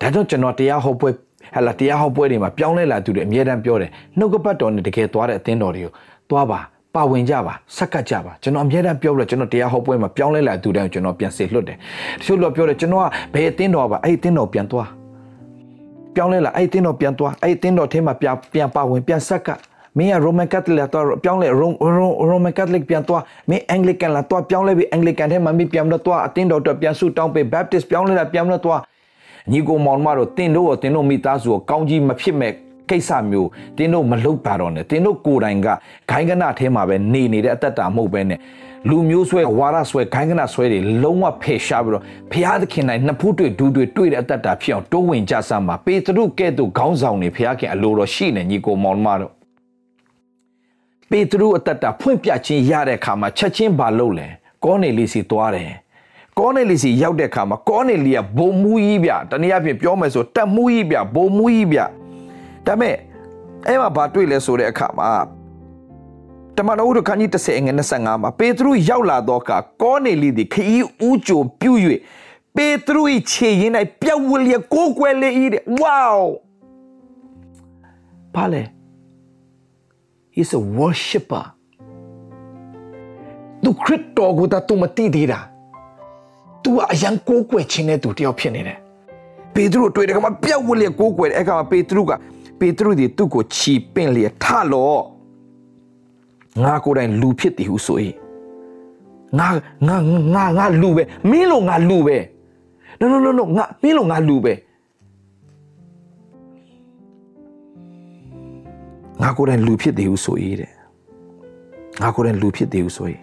Speaker 1: ဒါကြောင့်ကျွန်တော်တရားဟောပွဲဟလာတရားဟောပွဲတွေမှာပြောင်းလဲလာသူတွေအမြဲတမ်းပြောတယ်နှုတ်ကပတ်တော်နဲ့တကယ်သွားတဲ့အသင်းတော်တွေကိုသွားပါပါဝင်ကြပါဆက်ကပ်ကြပါကျွန်တော်အမြဲတမ်းပြောလို့ကျွန်တော်တရားဟောပွဲမှာပြောင်းလဲလာသူတိုင်းကျွန်တော်ပြန်စေလွတ်တယ်တချို့တော့ပြောတယ်ကျွန်တော်ကဘယ်အသင်းတော်ပါအဲ့ဒီအသင်းတော်ပြန်သွား ပြောင်းလဲလာအဲ့ဒီအသင်းတော်ပြန်သွားအဲ့ဒီအသင်းတော်ထဲမှာပြန်ပြန်ပါဝင်ပြန်ဆက်ကပ်မင်းက Roman Catholic လာတော့ပြောင်းလဲ Roman Catholic ပြန်သွားမင်း Anglican လာတော့ပြောင်းလဲပြီး Anglican ထဲမှာမင်းပြန်တော့သွားအသင်းတော်တော့ပြန်ဆုတောင်းပေး Baptist ပြောင်းလဲလာပြန်တော့သွားညီကိုမောင်မတို့တင်တို့ရောတင်တို့မိသားစုရောကောင်းကြီးမဖြစ်မဲ့ကိစ္စမျိုးတင်းတို့မလုပ်ပါတော့နဲ့တင်းတို့ကိုယ်တိုင်ကဂိုင်းကနထဲမှာပဲနေနေတဲ့အသက်တာမဟုတ်ပဲနဲ့ လူမျိုးဆွဲဝါရဆွဲဂိုင်းကနဆွဲတွေလုံးဝဖယ်ရှားပြီးတော့ဘုရားသခင်နိုင်နှစ်ဖူးတွေ့ဒူးတွေ့တွေ့တဲ့အသက်တာဖြစ်အောင်တိုးဝင်ကြစမ်းပါပေတရုကဲ့သို့ခေါင်းဆောင်နေဘုရားခင်အလိုတော်ရှိနေညီကိုမောင်မတို့ပေတရုအသက်တာဖွင့်ပြခြင်းရတဲ့အခါမှာချက်ချင်းဘာလုပ်လဲကောနေလီစီသွားတယ်ကောနေလီစီရောက်တဲ့အခါမှာကောနေလီကဘုံမူကြီးဗျတနည်းအားဖြင့်ပြောမယ်ဆိုတက်မူကြီးဗျဘုံမူကြီးဗျဒါမဲ့အဲ့မှာဘာတွေ့လဲဆိုတဲ့အခါမှာ တမန်တော်တို့ခန်းကြီး30ငွေ25မှာပေတရုရောက်လာတော့ကကောနေလီသည်ခီးဦးကြိုပြုတ်၍ပေတရု၏ခြေရင်း၌ပြက်ဝလျက်ကိုးကွယ်လေ၏တဲ့ wow ဘာလဲ he's a worshipper သူခရစ်တော်ကိုတတ်မတိသေးတာ तू အရန်ကိုးကွယ်ခြင်းနဲ့သူတယောက်ဖြစ်နေတယ်ပေတရုတွေ့တယ်ကမှပြက်ဝလျက်ကိုးကွယ်တယ်အဲ့ကမှပေတရုကပေတရုသည်သူ့ကိုချီပင့်လျက်ထလော့ ငါကိုယ်တိုင်လူဖြစ်သည်ဟုဆို၏ငါငါငါငါလူပဲမင်းလိုငါလူပဲ no no no no ငါမင်းလို့ငါလူပဲငါကိုယ်တိုင်လူဖြစ်သေးဘူးဆိုရေးတဲ့ငါကိုယ်တိုင်လူဖြစ်သေးဘူးဆိုရေး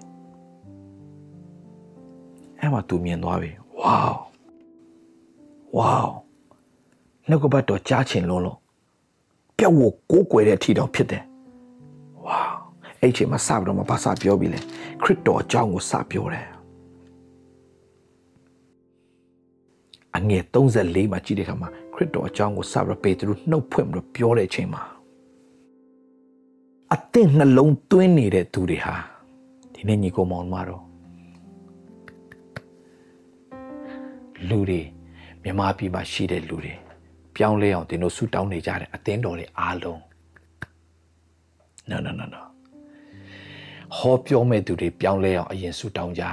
Speaker 1: အဲ့မှာသူမြင်သွားပြီဝေါဝေါနှုတ်ကပတ်တော်ကြားချင်လုံးလုံးပြောက်ကိုကိုးကွယ်တဲ့အထီတောင်ဖြစ်တယ်ဝေါ အဲ့ချိန်မှာစပြီးတော့မပါစပြောပြီလေခရစ်တော်အကြောင်းကိုစပြောတယ်အငယ်34မှာကြည့်တဲ့အခါမှာခရစ်တော်အကြောင်းကိုစပြီးတော့ပေတရုနှုတ်ဖွင့်ပြီးတော့ပြောတဲ့အချိန်မှာအသင့်နှလုံးသွင်းနေတဲ့သူတွေဟာဒီနေ့ညီကောင်မောင်မတော်လူတွေမြမပြည်မှာရှိတဲ့လူတွေပြောင်းလဲအောင်တင်တို့ဆူတောင်းနေကြတဲ့အသင်းတော်တွေအားလုံး no no no no ဟောပြောမဲ့သူတွေပြောင်းလဲအောင်အရင်ဆူတောင်းကြ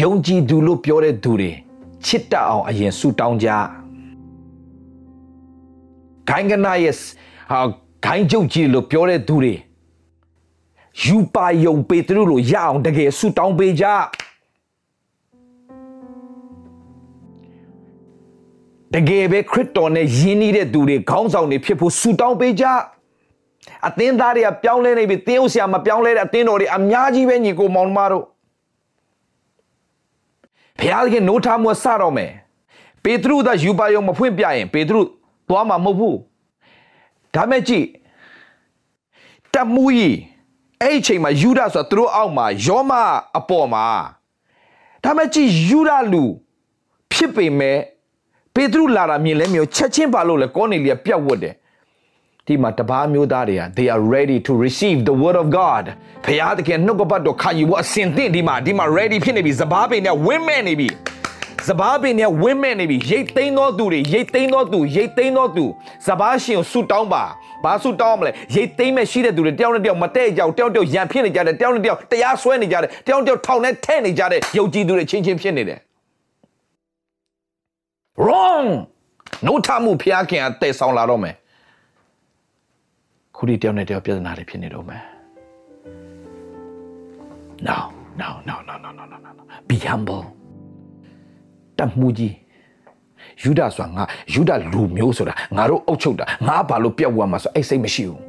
Speaker 1: ယုံကြည်သူလို့ပြောတဲ့သူတွေချစ်တတ်အောင်အရင်ဆူတောင်းကြဂိုင်းကနာရဲ့ဟာဂိုင်းကျုပ်ကြီးလို့ပြောတဲ့သူတွေယူပါယုံပေတရုလို့ရအောင်တကယ်ဆူတောင်းပေးကြတကယ်ပဲခရစ်တော်နဲ့ယဉ်နေတဲ့သူတွေခေါင်းဆောင်တွေဖြစ်ဖို့ဆူတောင်းပေးကြ အသင်းသားတွေကပြောင်းလဲနေပြီတင်းဥဆရာမပြောင်းလဲတဲ့အသင်းတော်တွေအများကြီးပဲညီကိုမောင်မတို့ဘုရားသခင်နိုးထမှုစတော့မယ်ပေတရုသာယူပါယုံမဖွင့်ပြရင်ပေတရုသွားမှာမဟုတ်ဘူးဒါမဲ့ကြည့်တမူကြီးအဲ့ဒီချိန်မှာယူဒဆိုတာသူတို့အောက်မှာယောမအပေါ်မှာဒါမဲ့ကြည့်ယူဒလူဖြစ်ပေမဲ့ပေတရုလာတာမြင်လဲမျိုးချက်ချင်းပါလို့လဲကောနေလီကပြတ်ဝတ်တယ် ဒီမှာတပားမျိုးသားတွေက they are ready to receive the word of god ဖခင်တခင်နှုတ်ကပတ်တော်ခံယူဖို့အစဉ်သင့်ဒီမှာဒီမှာ ready ဖြစ်နေပြီစပားပင်နဲ့ဝင်းမဲ့နေပြီစပားပင်နဲ့ဝင်းမဲ့နေပြီရိတ်သိမ်းသောသူတွေရိတ်သိမ်းသောသူရိတ်သိမ်းသောသူစပားရှင်ကိုဆူတောင်းပါဘာဆူတောင်းမလဲရိတ်သိမ်းမဲ့ရှိတဲ့သူတွေတယောက်နဲ့တယောက်မတည့်ကြအောင်တယောက်တယောက်ရန်ဖြစ်နေကြတယ်တယောက်နဲ့တယောက်တရားစွဲနေကြတယ်တယောက်တယောက်ထောင်နဲ့ထဲ့နေကြတဲ့ယုံကြည်သူတွေချင်းချင်းဖြစ်နေတယ် wrong နှုတ်ထမှုဖျားခင်အသက်ဆောင်လာတော့မယ် ခုဒီတယောက်နဲ့တယောက်ပြဿနာတွေဖြစ်နေတော့မယ် no no no no no no no no be humble တမှုကြီးယူဒဆိုတာငါယူဒလူမျိုးဆိုတာငါတို့အုပ်ချုပ်တာငါဘာလို့ပြတ်ဝတ်မှာဆိုအဲ့စိတ်မရှိဘူး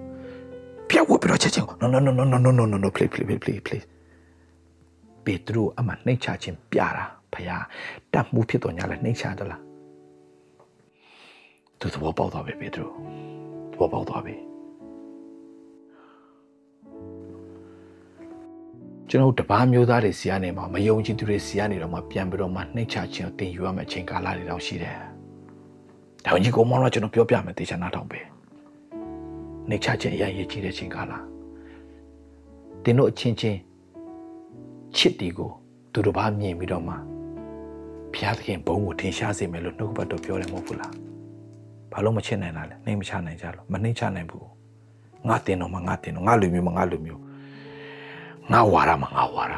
Speaker 1: ပြတ်ဝတ်ပြီးတော့ချက်ချင်း no no no no no no no no no please please please please ပေတရုအမှနှိတ်ချခြင်းပြတာဖယားတတ်မှုဖြစ်တော်ညာလဲနှိတ်ချသလားသူသဘောပေါက်သွားပြီပေတရုသဘောပေါက်သွားပြီ ကျွန်တော်တပားမျိုးသားတွေစီကနေမှမယုံကြည်သူတွေစီကနေတော့မှပြန်ပြီးတော့မှနှိမ့်ချခြင်းကိုတင်ယူရမယ့်အချိန်ကာလတွေတော့ရှိတယ်။ဒါကြီးကောမောင်တော့ကျွန်တော်ပြောပြမယ်တေချာနားထောင်ပဲ။နှိမ့်ချခြင်းအရင်ရည်ကြီးတဲ့ချိန်ကာလ။တင်တို့အချင်းချင်းချစ်တီကိုသူတို့ဘာမြင်ပြီးတော့မှဘုရားသခင်ဘုံကိုထင်ရှားစေမယ်လို့နှုတ်ဘတ်တော်ပြောတယ်မဟုတ်ဘူးလား။ဘာလို့မချစ်နိုင်တာလဲ။နှိမ့်မချနိုင်ကြလို့မနှိမ့်ချနိုင်ဘူး။ငါတင်တော့မှငါတင်တော့ငါလူမျိုးမငါလူမျိုး ငါဝါရမငါဝါရ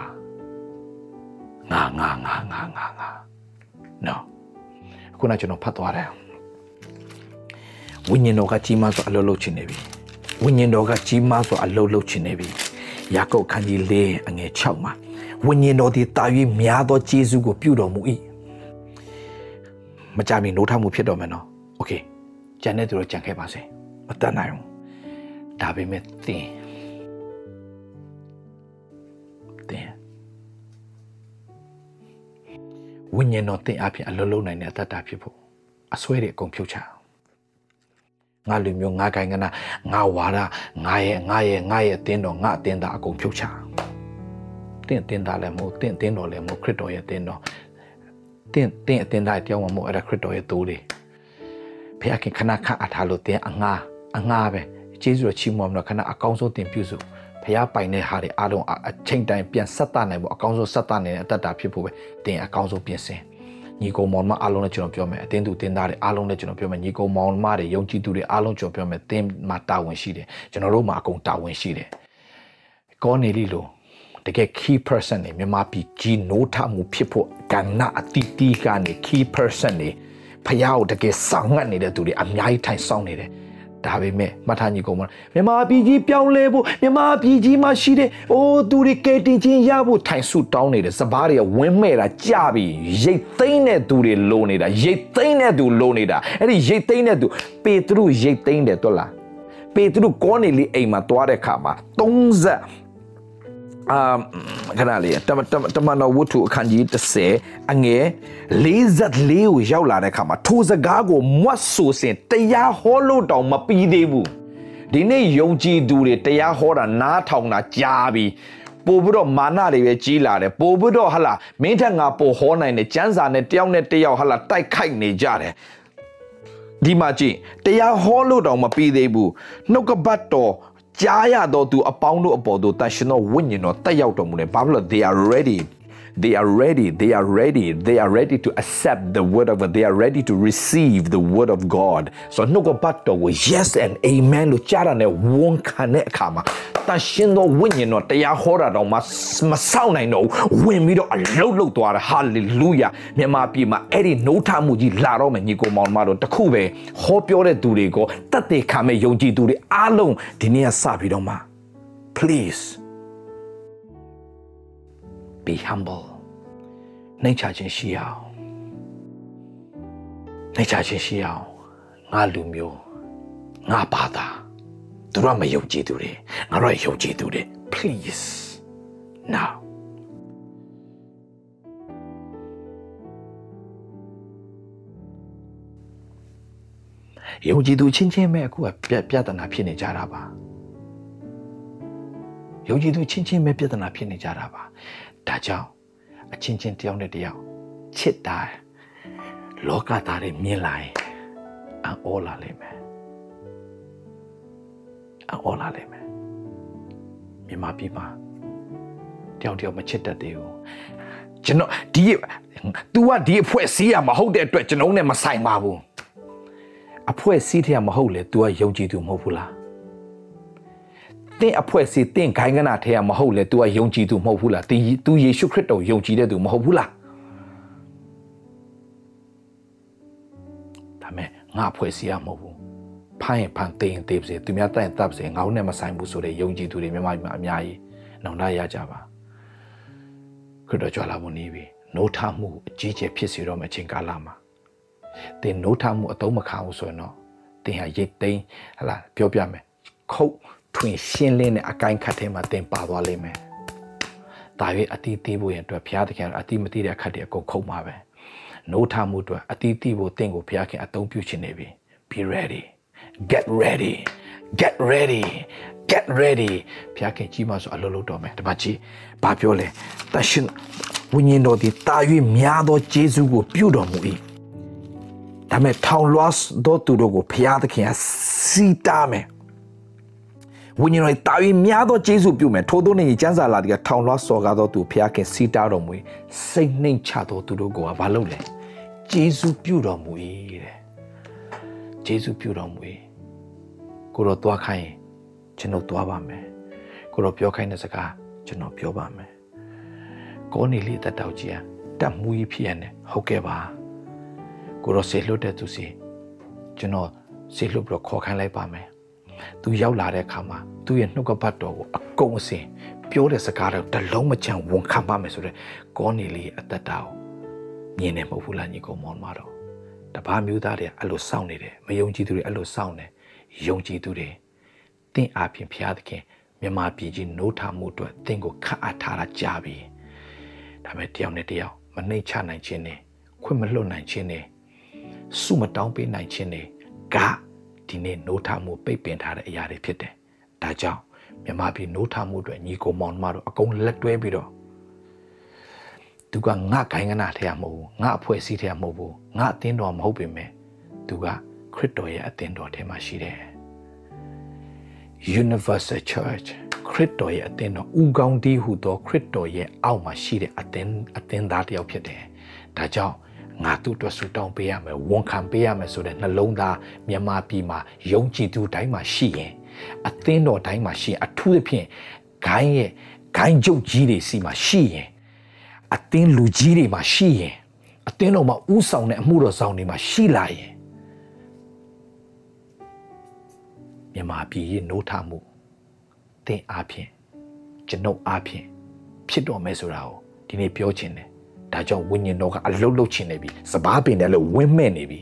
Speaker 1: ငါငါငါငါငါငါနော်ခုနကျွန်တော်ဖတ်သွားတယ်ဝိညာဉ်တော်ကကြီးမားစွာအလုပ်လုပ်ချင်နေပြီဝိညာဉ်တော်ကကြီးမားစွာအလုပ်လုပ်ချင်နေပြီယာကုပ်ခန်းကြီး၄အငယ်6မှာဝိညာဉ်တော်သည်တာ၍များသောကျေးဇူးကိုပြုတော်မူ၏မကြမီနိုးထမှုဖြစ်တော်မယ်နော်โอเคကျန်တဲ့သူတို့ကြံခဲ့ပါစေမတတ်နိုင်ဘူးဒါပေမဲ့သင် တင်ဝိညာဉ်တော်တင်အဖြစ်အလုံးလုံးနိုင်တဲ့အတ္တဖြစ်ဖို့အစွဲတွေအကုန်ဖြုတ်ချငါလူမျိုးငါကိုင်ကနာငါဝါဒငါရဲ့ငါရဲ့ငါရဲ့အတင်းတော်ငါအတင်းသားအကုန်ဖြုတ်ချတင့်အတင်းသားလည်းမဟုတ်တင့်အတင်းတော်လည်းမဟုတ်ခရစ်တော်ရဲ့အတင်းတော်တင့်တင့်အတင်းသားတယောက်မှမဟုတ်အဲ့ဒါခရစ်တော်ရဲ့တိုးလေးဘုရားခင်ခဏခန့်အထားလို့တင်အငါအငါပဲကျေးဇူးတော်ချီးမွမ်းမလို့ခဏအကောင်းဆုံးတင်ပြုစု ဖះပိုင်တဲ့ဟာတွေအားလုံးအချိန်တိုင်းပြန်ဆက်တနိုင်ဖို့အကောင်းဆုံးဆက်တနိုင်တဲ့အတ္တတာဖြစ်ဖို့ပဲတင်အကောင်းဆုံးပြင်ဆင်ညီကုံမောင်မအားလုံးလည်းကျွန်တော်ပြောမယ်အတင်းသူတင်းသားတွေအားလုံးလည်းကျွန်တော်ပြောမယ်ညီကုံမောင်မတွေယုံကြည်သူတွေအားလုံးကျွန်တော်ပြောမယ်တင်းမှာတာဝန်ရှိတယ်ကျွန်တော်တို့မှာအကုန်တာဝန်ရှိတယ်ကောနေလီလိုတကယ် key person တွေမြန်မာပြည်ကြီးနိုးထမှုဖြစ်ဖို့ကဏ္ဍအတိတီကနေ key person တွေဖះကိုတကယ်စောင့်ငတ်နေတဲ့သူတွေအများကြီးထိုင်ဆောင်နေတယ် ဒါပေမဲ့မှတ်ထားညီကောင်မမြန်မာပြည်ကြီးပြောင်းလဲဖို့မြန်မာပြည်ကြီးမှာရှိတဲ့အိုးသူတွေကဲတင်ချင်းရဖို့ထိုင်ဆုတောင်းနေတဲ့စပားတွေကဝင်းမဲ့တာကြပြီရိတ်သိမ့်တဲ့သူတွေလိုနေတာရိတ်သိမ့်တဲ့သူလိုနေတာအဲ့ဒီရိတ်သိမ့်တဲ့သူပေတရုရိတ်သိမ့်တယ်တော့လားပေတရုကောနေလီအိမ်မှာတွားတဲ့ခါမှာ30 အာခဏလေးတမတမတမနောဝတ္ထုအခန်းကြီး30အငယ်44ကိုရောက်လာတဲ့အခါမှာထိုစကားကိုမွတ်ဆိုစင်တရားဟောလို့တောင်မပြီးသေးဘူးဒီနေ့ယုံကြည်သူတွေတရားဟောတာနားထောင်တာကြားပြီးပို့ပြီးတော့မာနတွေပဲကြီးလာတယ်ပို့ပြီးတော့ဟလာမင်းထက်ငါပို့ဟောနိုင်တယ်ကျန်းစာနဲ့တယောက်နဲ့တယောက်ဟလာတိုက်ခိုက်နေကြတယ်ဒီမှာကြည့်တရားဟောလို့တောင်မပြီးသေးဘူးနှုတ်ကပတ်တော် ကြားရတော့သူအပေါင်းတို့အပေါ်သို့တန်ရှင်သောဝိညာဉ်တော်တက်ရောက်တော်မူတယ်ဘာဖြစ်လို့ they are ready they are ready they are ready they are ready to accept the word of God they are ready to receive the word of God so နှုတ်ကပတ်တော်ကို yes and amen လို့ကြားရတဲ့ဝန်ခံတဲ့အခါမှာတန်ရှင်သောဝိညာဉ်တော်တရားဟောတာတော့မမဆောက်နိုင်တော့ဝင်ပြီးတော့အလုတ်လုတ်သွားတာ hallelujah မြန်မာပြည်မှာအဲ့ဒီနှုတ်ထမှုကြီးလာတော့မယ်ညီကိုမောင်မတော်တခုပဲဟောပြောတဲ့သူတွေကိုတတ်သိခံမဲ့ယုံကြည်သူတွေအားလုံးဒီနေ့ကစပြီးတော့မှ please be humble နှိမ့်ချခြင်းရှိအောင်နှိမ့်ချခြင်းရှိအောင်ငါလူမျိုးငါဘာသာသူတို့မယုံကြည်သူတွေငါတို့ယုံကြည်သူတွေ please now ယုံကြည်သူချင်းချင်းပဲအခုကပြပြဿနာဖြစ်နေကြတာပါယုံကြည်သူချင်းချင်းပဲပြဿနာဖြစ်နေကြတာပါဒါကြောင့် အချင်းချင်းတယောက်နဲ့တယောက်ချစ်တာလောကသားတွေမြင်လာရင်အော်လာလိမ့်မယ်အော်လာလိမ့်မယ်မြန်မာပြည်မှာတယောက်တယောက်မချစ်တတ်သေးဘူးကျွန်တော်ဒီ तू ကဒီအဖွဲ့စည်းရမဟုတ်တဲ့အတွက်ကျွန်တော်နဲ့မဆိုင်ပါဘူးအဖွဲ့စည်းထဲမဟုတ်လေ तू ကယုံကြည်သူမဟုတ်ဘူးလား တင့်အဖွဲ့စီတင့်ဂိုင်းကနာထဲကမဟုတ်လေ तू ကယုံကြည်သူမဟုတ်ဘူးလားတင် तू ယေရှုခရစ်တော်ယုံကြည်တဲ့သူမဟုတ်ဘူးလားဒါမဲ့ငါအဖွဲ့စီကမဟုတ်ဘူးဖမ်းရင်ဖမ်းတင်ရင်တင်ပါစေသူများတိုင်တပ်စေငါ့နဲ့မဆိုင်ဘူးဆိုတဲ့ယုံကြည်သူတွေမြန်မာပြည်မှာအများကြီးနောင်တရကြပါခရစ်တော်ကြွလာမှုနေပြီနှုတ်ထမှုအကြီးကျယ်ဖြစ်စေတော့မယ့်အချိန်ကာလမှာသင်နှုတ်ထမှုအသုံးမခံဘူးဆိုရင်တော့သင်ဟာရိတ်သိမ်းဟလာပြောပြမယ်ခုတ် ထွင်ရှင်းလင်းတဲ့အကိုင်းခတ်ထဲမှာသင်ပါသွားလိမ့်မယ်။ဒါ၍အတီးတီးဖို့ရအတွက်ဘုရားသခင်အတီးမတီးတဲ့အခတ်တွေအကုန်ခုတ်မှာပဲ။နိုးထမှုအတွက်အတီးတီးဖို့သင်ကိုဘုရားခင်အသုံးပြုခြင်းနေပြီ။ Be ready. Get ready. Get ready. Get ready ဘုရားခင်ကြီးမဆိုအလုပ်လုပ်တော့မယ်ဒီမှာကြည့်ဘာပြောလဲတရှင်ဝိညာဉ်တော်ဒီတာ၍များသောဂျေဇုကိုပြုတော်မူ၏ဒါမဲ့ထောင်လွှားသောသူတို့ကိုဘုရားသခင်ကစီတာမယ် ဝိညာဉ်တော်တာ၍များသောကျေးဇူးပြုမယ်ထို့သောနေကျမ်းစာလာဒီကထောင်လွှားစော်ကားသောသူဖျားခင်စီတာတော်မူစိတ်နှိမ်ချသောသူတို့ကဘာလုပ်လဲကျေးဇူးပြုတော်မူ၏တဲ့ကျေးဇူးပြုတော်မူ၏ကိုတော့သွားခိုင်းရင်ကျွန်တော်သွားပါမယ်ကိုတော့ပြောခိုင်းတဲ့စကားကျွန်တော်ပြောပါမယ်ကိုနေလေးတက်တောက်ကြီးတတ်မှုကြီးဖြစ်ရတယ်ဟုတ်ကဲ့ပါကိုတော့ဆေလွတ်တဲ့သူစီကျွန်တော်ဆေလွတ်ပြီးတော့ခေါ်ခိုင်းလိုက်ပါမယ် သူရောက်လာတဲ့အခါမှာသူ့ရဲ့နှုတ်ကပတ်တော်ကိုအကုန်အစင်ပြောတဲ့စကားတော့တလုံးမချမ်းဝန်ခံပါမယ်ဆိုတဲ့ကောနေလေးအသက်တာကိုမြင်နေမဟုတ်ဘူးလားညီကောင်မောင်မတော်တပားမျိုးသားတွေအဲ့လိုစောင့်နေတယ်မယုံကြည်သူတွေအဲ့လိုစောင့်နေယုံကြည်သူတွေတင့်အားဖြင့်ဘုရားသခင်မြမပြည်ကြီးနိုးထမှုအတွက်တင့်ကိုခတ်အပ်ထားတာကြားပြီဒါပေမဲ့တယောက်နဲ့တယောက်မနှိမ့်ချနိုင်ခြင်းနဲ့ခွင့်မလွတ်နိုင်ခြင်းနဲ့စုမတောင်းပေးနိုင်ခြင်းနဲ့က ဒီနေ့နိုးထမှုပိတ်ပင်ထားတဲ့အရာတွေဖြစ်တယ်။ဒါကြောင့်မြမပြည်နိုးထမှုအတွက်ညီကိုမောင်မတို့အကုန်လက်တွဲပြီးတော့သူကငါခိုင်းကနာထဲမဟုတ်ဘူးငါအဖွဲ့အစည်းထဲမဟုတ်ဘူးငါအသင်းတော်မဟုတ်ပေမဲ့သူကခရစ်တော်ရဲ့အသင်းတော်ထဲမှာရှိတယ် Universal Church ခရစ်တော်ရဲ့အသင်းတော်ဥကောင်းတီးဟူသောခရစ်တော်ရဲ့အောက်မှာရှိတဲ့အသင်းအသင်းသားတစ်ယောက်ဖြစ်တယ်ဒါကြောင့် ငါသူ့အတွက်ဆူတောင်းပေးရမယ်ဝန်ခံပေးရမယ်ဆိုတဲ့နှလုံးသားမြန်မာပြည်မှာယုံကြည်သူတိုင်းမှာရှိရင်အသင်းတော်တိုင်းမှာရှိရင်အထူးသဖြင့်ဂိုင်းရဲ့ဂိုင်းကျုပ်ကြီးတွေစီမှာရှိရင်အသင်းလူကြီးတွေမှာရှိရင်အသင်းတော်မှာဥဆောင်တဲ့အမှုတော်ဆောင်တွေမှာရှိလာရင်မြန်မာပြည်ရဲ့နိုးထမှုတင်အားဖြင့်ကျွန်ုပ်အားဖြင့်ဖြစ်တော်မယ်ဆိုတာကိုဒီနေ့ပြောချင်တယ် ဒါကြောင့်ဝိညာဉ်တော်ကအလုတ်လုတ်ချင်နေပြီစပားပင်တယ်လို့ဝင်းမဲ့နေပြီ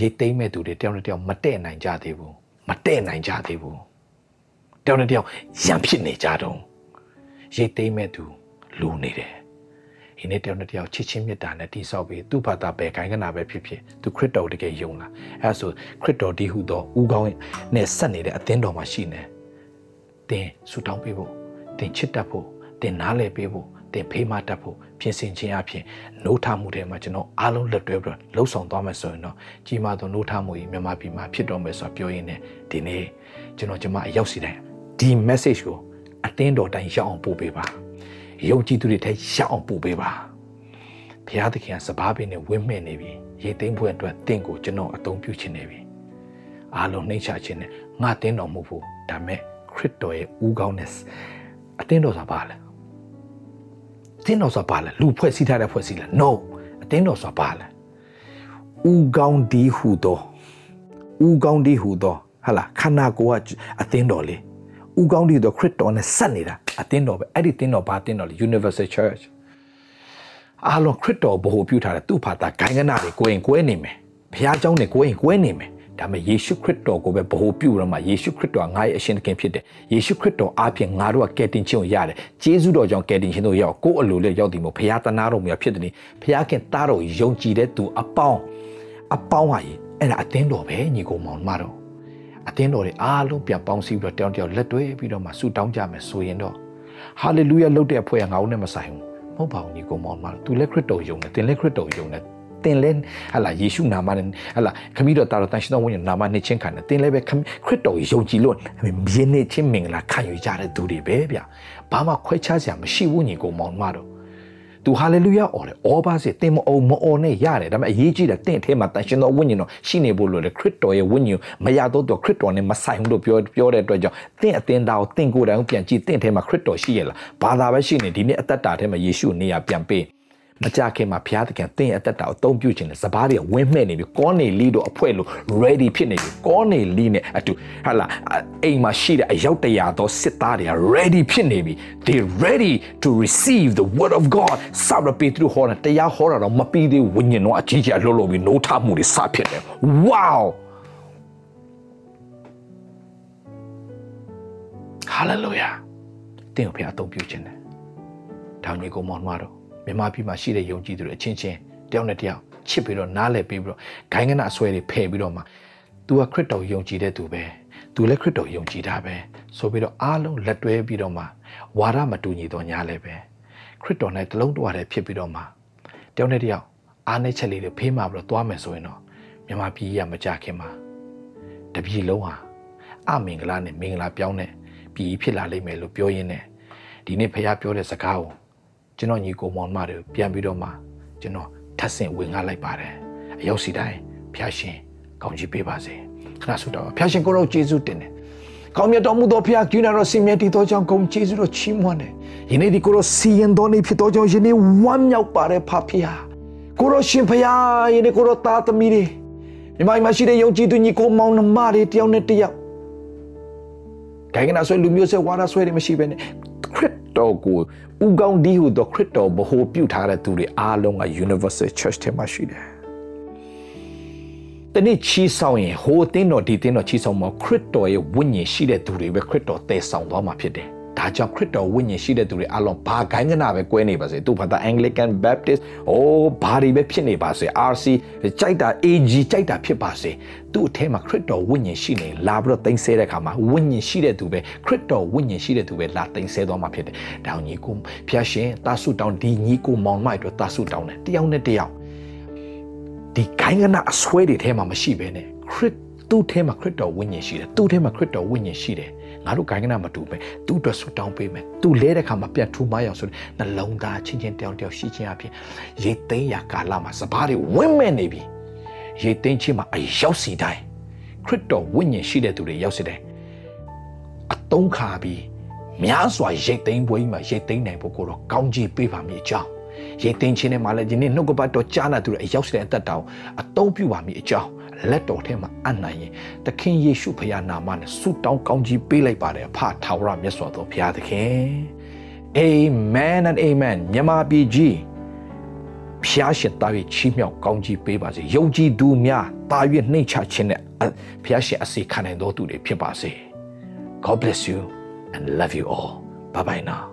Speaker 1: ရိတ်သိမ်းမဲ့သူတွေတယောက်နဲ့တယောက်မတဲ့နိုင်ကြသေးဘူးမတဲ့နိုင်ကြသေးဘူးတယောက်နဲ့တယောက်ရံဖြစ်နေကြတော့ရိတ်သိမ်းမဲ့သူလူနေတယ်ဒီနေ့တယောက်နဲ့တယောက်ချစ်ချင်းမေတ္တာနဲ့တိဆောက်ပြီးသူ့ဘာသာပဲခိုင်ကနာပဲဖြစ်ဖြစ်သူခရစ်တော်တကယ်ယုံလားအဲဆိုခရစ်တော်ဒီဟုသောဥကောင်းနဲ့ဆက်နေတဲ့အသင်းတော်မှာရှိနေတင်ဆူတောင်းပေးဖို့တင်ချစ်တတ်ဖို့တင်နားလည်ပေးဖို့တင်ဖေးမတတ်ဖို့ ပြင်ဆင်ခြင်းအပြင်နိုးထမှုတွေမှာကျွန်တော်အားလုံးလက်တွဲပြီးလှုပ်ဆောင်သွားမယ်ဆိုရင်တော့ကြီးမားသောနိုးထမှုကြီးမြန်မာပြည်မှာဖြစ်တော်မယ်ဆိုတော့ပြောရင်းနဲ့ဒီနေ့ကျွန်တော်ကျွန်မအရောက်စီတိုင်းဒီ message ကိုအတင်းတော်တိုင်းရောက်အောင်ပို့ပေးပါယုံကြည်သူတွေထဲရောက်အောင်ပို့ပေးပါဘုရားသခင်ကစပားပင်နဲ့ဝင်းမဲ့နေပြီရေသိမ်းဖို့အတွက်တင့်ကိုကျွန်တော်အသုံးပြုခြင်းနေပြီအားလုံးနှိမ့်ချခြင်းနဲ့ငါတင်းတော်မဟုတ်ဘူးဒါမဲ့ခရစ်တော်ရဲ့ဦးကောင်းတဲ့အတင်းတော်ဆိုတာဘာလဲ အတင်းတော်ဆိုတာဘာလဲလူဖွဲ့စည်းထားတဲ့ဖွဲ့စည်းလား no အတင်းတော်ဆိုတာဘာလဲဦးကောင်းဒီဟူသောဦးကောင်းဒီဟူသောဟာလားခန္ဓာကိုယ်ကအတင်းတော်လေးဦးကောင်းဒီတော့ခရစ်တော်နဲ့ဆက်နေတာအတင်းတော်ပဲအဲ့ဒီတင်းတော်ဘာတင်းတော်လဲ Universal Church အားလုံးခရစ်တော်ဘ ਹੁ ပြုထားတဲ့သူ့ဘာသာဂိုင်းကနာတွေကိုရင်ကွဲနေမယ်ဘုရားเจ้าတွေကိုရင်ကွဲနေမယ် ဒါပေမဲ့ယေရှုခရစ်တော်ကိုပဲဗဟုပြုရမှာယေရှုခရစ်တော်ငါရဲ့အရှင်သခင်ဖြစ်တယ်ယေရှုခရစ်တော်အားဖြင့်ငါတို့ကကယ်တင်ခြင်းကိုရတယ်ဂျေဇုတော်ကြောင့်ကယ်တင်ခြင်းတို့ရောက်ကိုယ်အလိုနဲ့ရောက်တယ်မို့ဘုရားတနာတော်မူရဖြစ်တယ်ဘုရားခင်သားတော်ယုံကြည်တဲ့သူအပေါင်းအပေါင်းဟာအဲ့ဒါအသင်းတော်ပဲညီကောင်မောင်မတော်အသင်းတော်တွေအားလုံးပြန်ပေါင်းစည်းပြီးတော့တောင်းတယောက်လက်တွဲပြီးတော့မှဆုတောင်းကြမယ်ဆိုရင်တော့ဟာလေလုယာလုပ်တဲ့အဖွဲ့ကငါ့နဲ့မဆိုင်ဘူးမဟုတ်ပါဘူးညီကောင်မောင်မတော်သူလည်းခရစ်တော်ယုံတယ်သင်လည်းခရစ်တော်ယုံတယ် တင်လဲဟလာယေရှုနာမနဲ့ဟလာခမီးတော်တာတော်တန်ရှင်တော်ဝိညာဉ်နာမနဲ့ချင်းခံတယ်တင်လဲပဲခရစ်တော်ယုံကြည်လို့မြင်းနေချင်းမင်္ဂလာခံယူကြတဲ့သူတွေပဲဗျဘာမှခွဲခြားစရာမရှိဘူးညီကိုမောင်မတော်သူဟာလေလုယာအော်တယ်အော်ပါစေတင်မအောင်မအော်နဲ့ရတယ်ဒါပေမဲ့အရေးကြီးတယ်တင့်အထဲမှာတန်ရှင်တော်ဝိညာဉ်တော်ရှိနေဖို့လိုတယ်ခရစ်တော်ရဲ့ဝိညာဉ်မရတော့တော့ခရစ်တော်နဲ့မဆိုင်ဘူးလို့ပြောပြောတဲ့အတွက်ကြောင့်တင့်အသင်သားကိုတင့်ကိုယ်တိုင်ပြန်ကြည့်တင့်အထဲမှာခရစ်တော်ရှိရလားဘာသာပဲရှိနေဒီနေ့အသက်တာထဲမှာယေရှုနေရာပြန်ပေး မကြခင်မှာဘုရားသခင်သင်ရဲ့အသက်တာကိုအသုံးပြုခြင်းနဲ့စပားတွေဝင်းမှဲ့နေပြီကောနေလီတို့အဖွဲ့လို့ ready ဖြစ်နေပြီကောနေလီနဲ့အတူဟာလာအိမ်မှာရှိတဲ့အယောက်တရာသောစစ်သားတွေက ready ဖြစ်နေပြီ they ready to receive the word of god စာရပေသူဟောတာတရားဟောတာတော့မပြီးသေးဝိညာဉ်တော်အကြီးကြီးအလို့လို့ပြီးနိုးထမှုတွေစဖြစ်တယ် wow hallelujah တင်ကိုဘုရားအသုံးပြုခြင်းတယ်။တောင်ကြီးကိုမောင်မတော် မြန်မာပြည်မှာရှိတဲ့ယုံကြည်သူတွေအချင်းချင်းတယောက်နဲ့တယောက်ချစ်ပြီးတော့နားလည်ပြီးပြီးတော့ဂိုင်းကနအဆွဲတွေဖယ်ပြီးတော့မှ तू ကခရစ်တော်ယုံကြည်တဲ့သူပဲ तू လည်းခရစ်တော်ယုံကြည်တာပဲဆိုပြီးတော့အားလုံးလက်တွဲပြီးတော့မှဝါဒမတူညီတော့ညာလည်းပဲခရစ်တော်နဲ့တလုံးတဝတည်းဖြစ်ပြီးတော့မှတယောက်နဲ့တယောက်အားနဲ့ချက်လေးတွေဖေးမှပြီးတော့သွားမယ်ဆိုရင်တော့မြန်မာပြည်ကမကြခင်မှာတပြည်လုံးဟာအမင်္ဂလာနဲ့မင်္ဂလာပြောင်းတဲ့ပြည်ဖြစ်လာလိမ့်မယ်လို့ပြောရင်းနဲ့ဒီနေ့ဖခင်ပြောတဲ့စကားကို ကျွန်တော်ညီကိုမောင်မတွေပြန်ပြီးတော့မှကျွန်တော်ထပ်ဆင့်ဝင်ငှလိုက်ပါတယ်အရောက်စီတိုင်းဖျားရှင်ကောင်းချီးပေးပါစေခဏဆုတောင်းဖျားရှင်ကိုရောယေရှုတင်တယ်ကောင်းမြတ်တော်မူသောဖျားကျူးနာတော်စင်မြတ်တည်သောကြောင့်ဂုဏ်ကျေးဇူးတော်ချီးမွမ်းတယ်ယနေ့ဒီကိုရောစီရင်တော်နေဖြစ်သောကြောင့်ယနေ့ဝမ်းမြောက်ပါတယ်ဖဖျားကိုရောရှင်ဖျားယနေ့ကိုရောသားသမီးတွေမြမိုင်းမရှိတဲ့ယုံကြည်သူညီကိုမောင်နှမတွေတယောက်နဲ့တယောက်ဂိုင်ကနာဆွဲလူမျိုးဆွဲဝါဒဆွဲတွေမရှိဘဲနဲ့ခရစ် တော်ကိုဥကောင်းဒီဟုသောခရစ်တော်ဘ ਹੁ ပြုထားတဲ့သူတွေအားလုံးက Universal Church ထဲမှာရှိတယ်။တနေ့ချီးဆောင်ရင်ဟိုတင်းတော်ဒီတင်းတော်ချီးဆောင်မှာခရစ်တော်ရဲ့ဝိညာဉ်ရှိတဲ့သူတွေပဲခရစ်တော်တည်ဆောင်သွားမှာဖြစ်တယ်။ ဒါကြောင့်ခရစ်တော်ဝိညာဉ်ရှိတဲ့သူတွေအလုံးဘာဂိုင်းကနာပဲကွဲနေပါစေသူဘာသာ Anglican Baptist အိုးဘာတွေပဲဖြစ်နေပါစေ RC ကြိုက်တာ AG ကြိုက်တာဖြစ်ပါစေသူ့အထဲမှာခရစ်တော်ဝိညာဉ်ရှိနေလာပြီးတော့တင်ဆဲတဲ့အခါမှာဝိညာဉ်ရှိတဲ့သူပဲခရစ်တော်ဝိညာဉ်ရှိတဲ့သူပဲလာတင်ဆဲသွားမှာဖြစ်တယ်။ဒါညီကိုဖျားရှင်တာဆုတောင်းဒီညီကိုမောင်မိုက်တို့တာဆုတောင်းတယ်တယောက်နဲ့တယောက်ဒီဂိုင်းကနာအဆွဲတွေထဲမှာမရှိဘဲနဲ့ခရစ်သူ့ထဲမှာခရစ်တော်ဝိညာဉ်ရှိတယ်သူ့ထဲမှာခရစ်တော်ဝိညာဉ်ရှိတယ် ငါတို့ဂိုင်းကနာမတူပဲသူ့အတွက်ဆူတောင်းပေးမယ်သူလဲတဲ့ခါမှာပြန်ထူမရောက်ဆိုနှလုံးသားချင်းချင်းတယောက်တယောက်ရှိချင်းအဖြစ်ရိတ်သိမ်းရာကာလမှာစပားတွေဝင့်မဲ့နေပြီရိတ်သိမ်းခြင်းမှာအရောက်စီတိုင်းခရစ်တော်ဝိညာဉ်ရှိတဲ့သူတွေရောက်စီတိုင်းအတုံးခါပြီးများစွာရိတ်သိမ်းပွဲမှာရိတ်သိမ်းနိုင်ဖို့ကိုတော့ကောင်းကြီးပေးပါမည်အကြောင်းရင်သိမ်းခြင်းနဲ့မှလည်းဒီနေ့နှုတ်ကပတ်တော်ကြားနာသူတွေအရောက်တဲ့အသက်တာကိုအသုံးပြုပါမည်အကြောင်း လက်တော်ထဲမှာအံ့နိုင်ရင်သခင်ယေရှုဖခင်နာမနဲ့ဆုတောင်းကောင်းကြီးပေးလိုက်ပါတယ်အဖထာဝရမြတ်စွာသောဘုရားသခင် Amen and amen မြန်မာပြည်ကြီးဖျားရှင်တာ၍ချီးမြှောက်ကောင်းကြီးပေးပါစေယုံကြည်သူများတာ၍နှိမ့်ချခြင်းနဲ့ဖျားရှင်အစီခံနိုင်တော်သူတွေဖြစ်ပါစေ God bless you and love you all bye bye now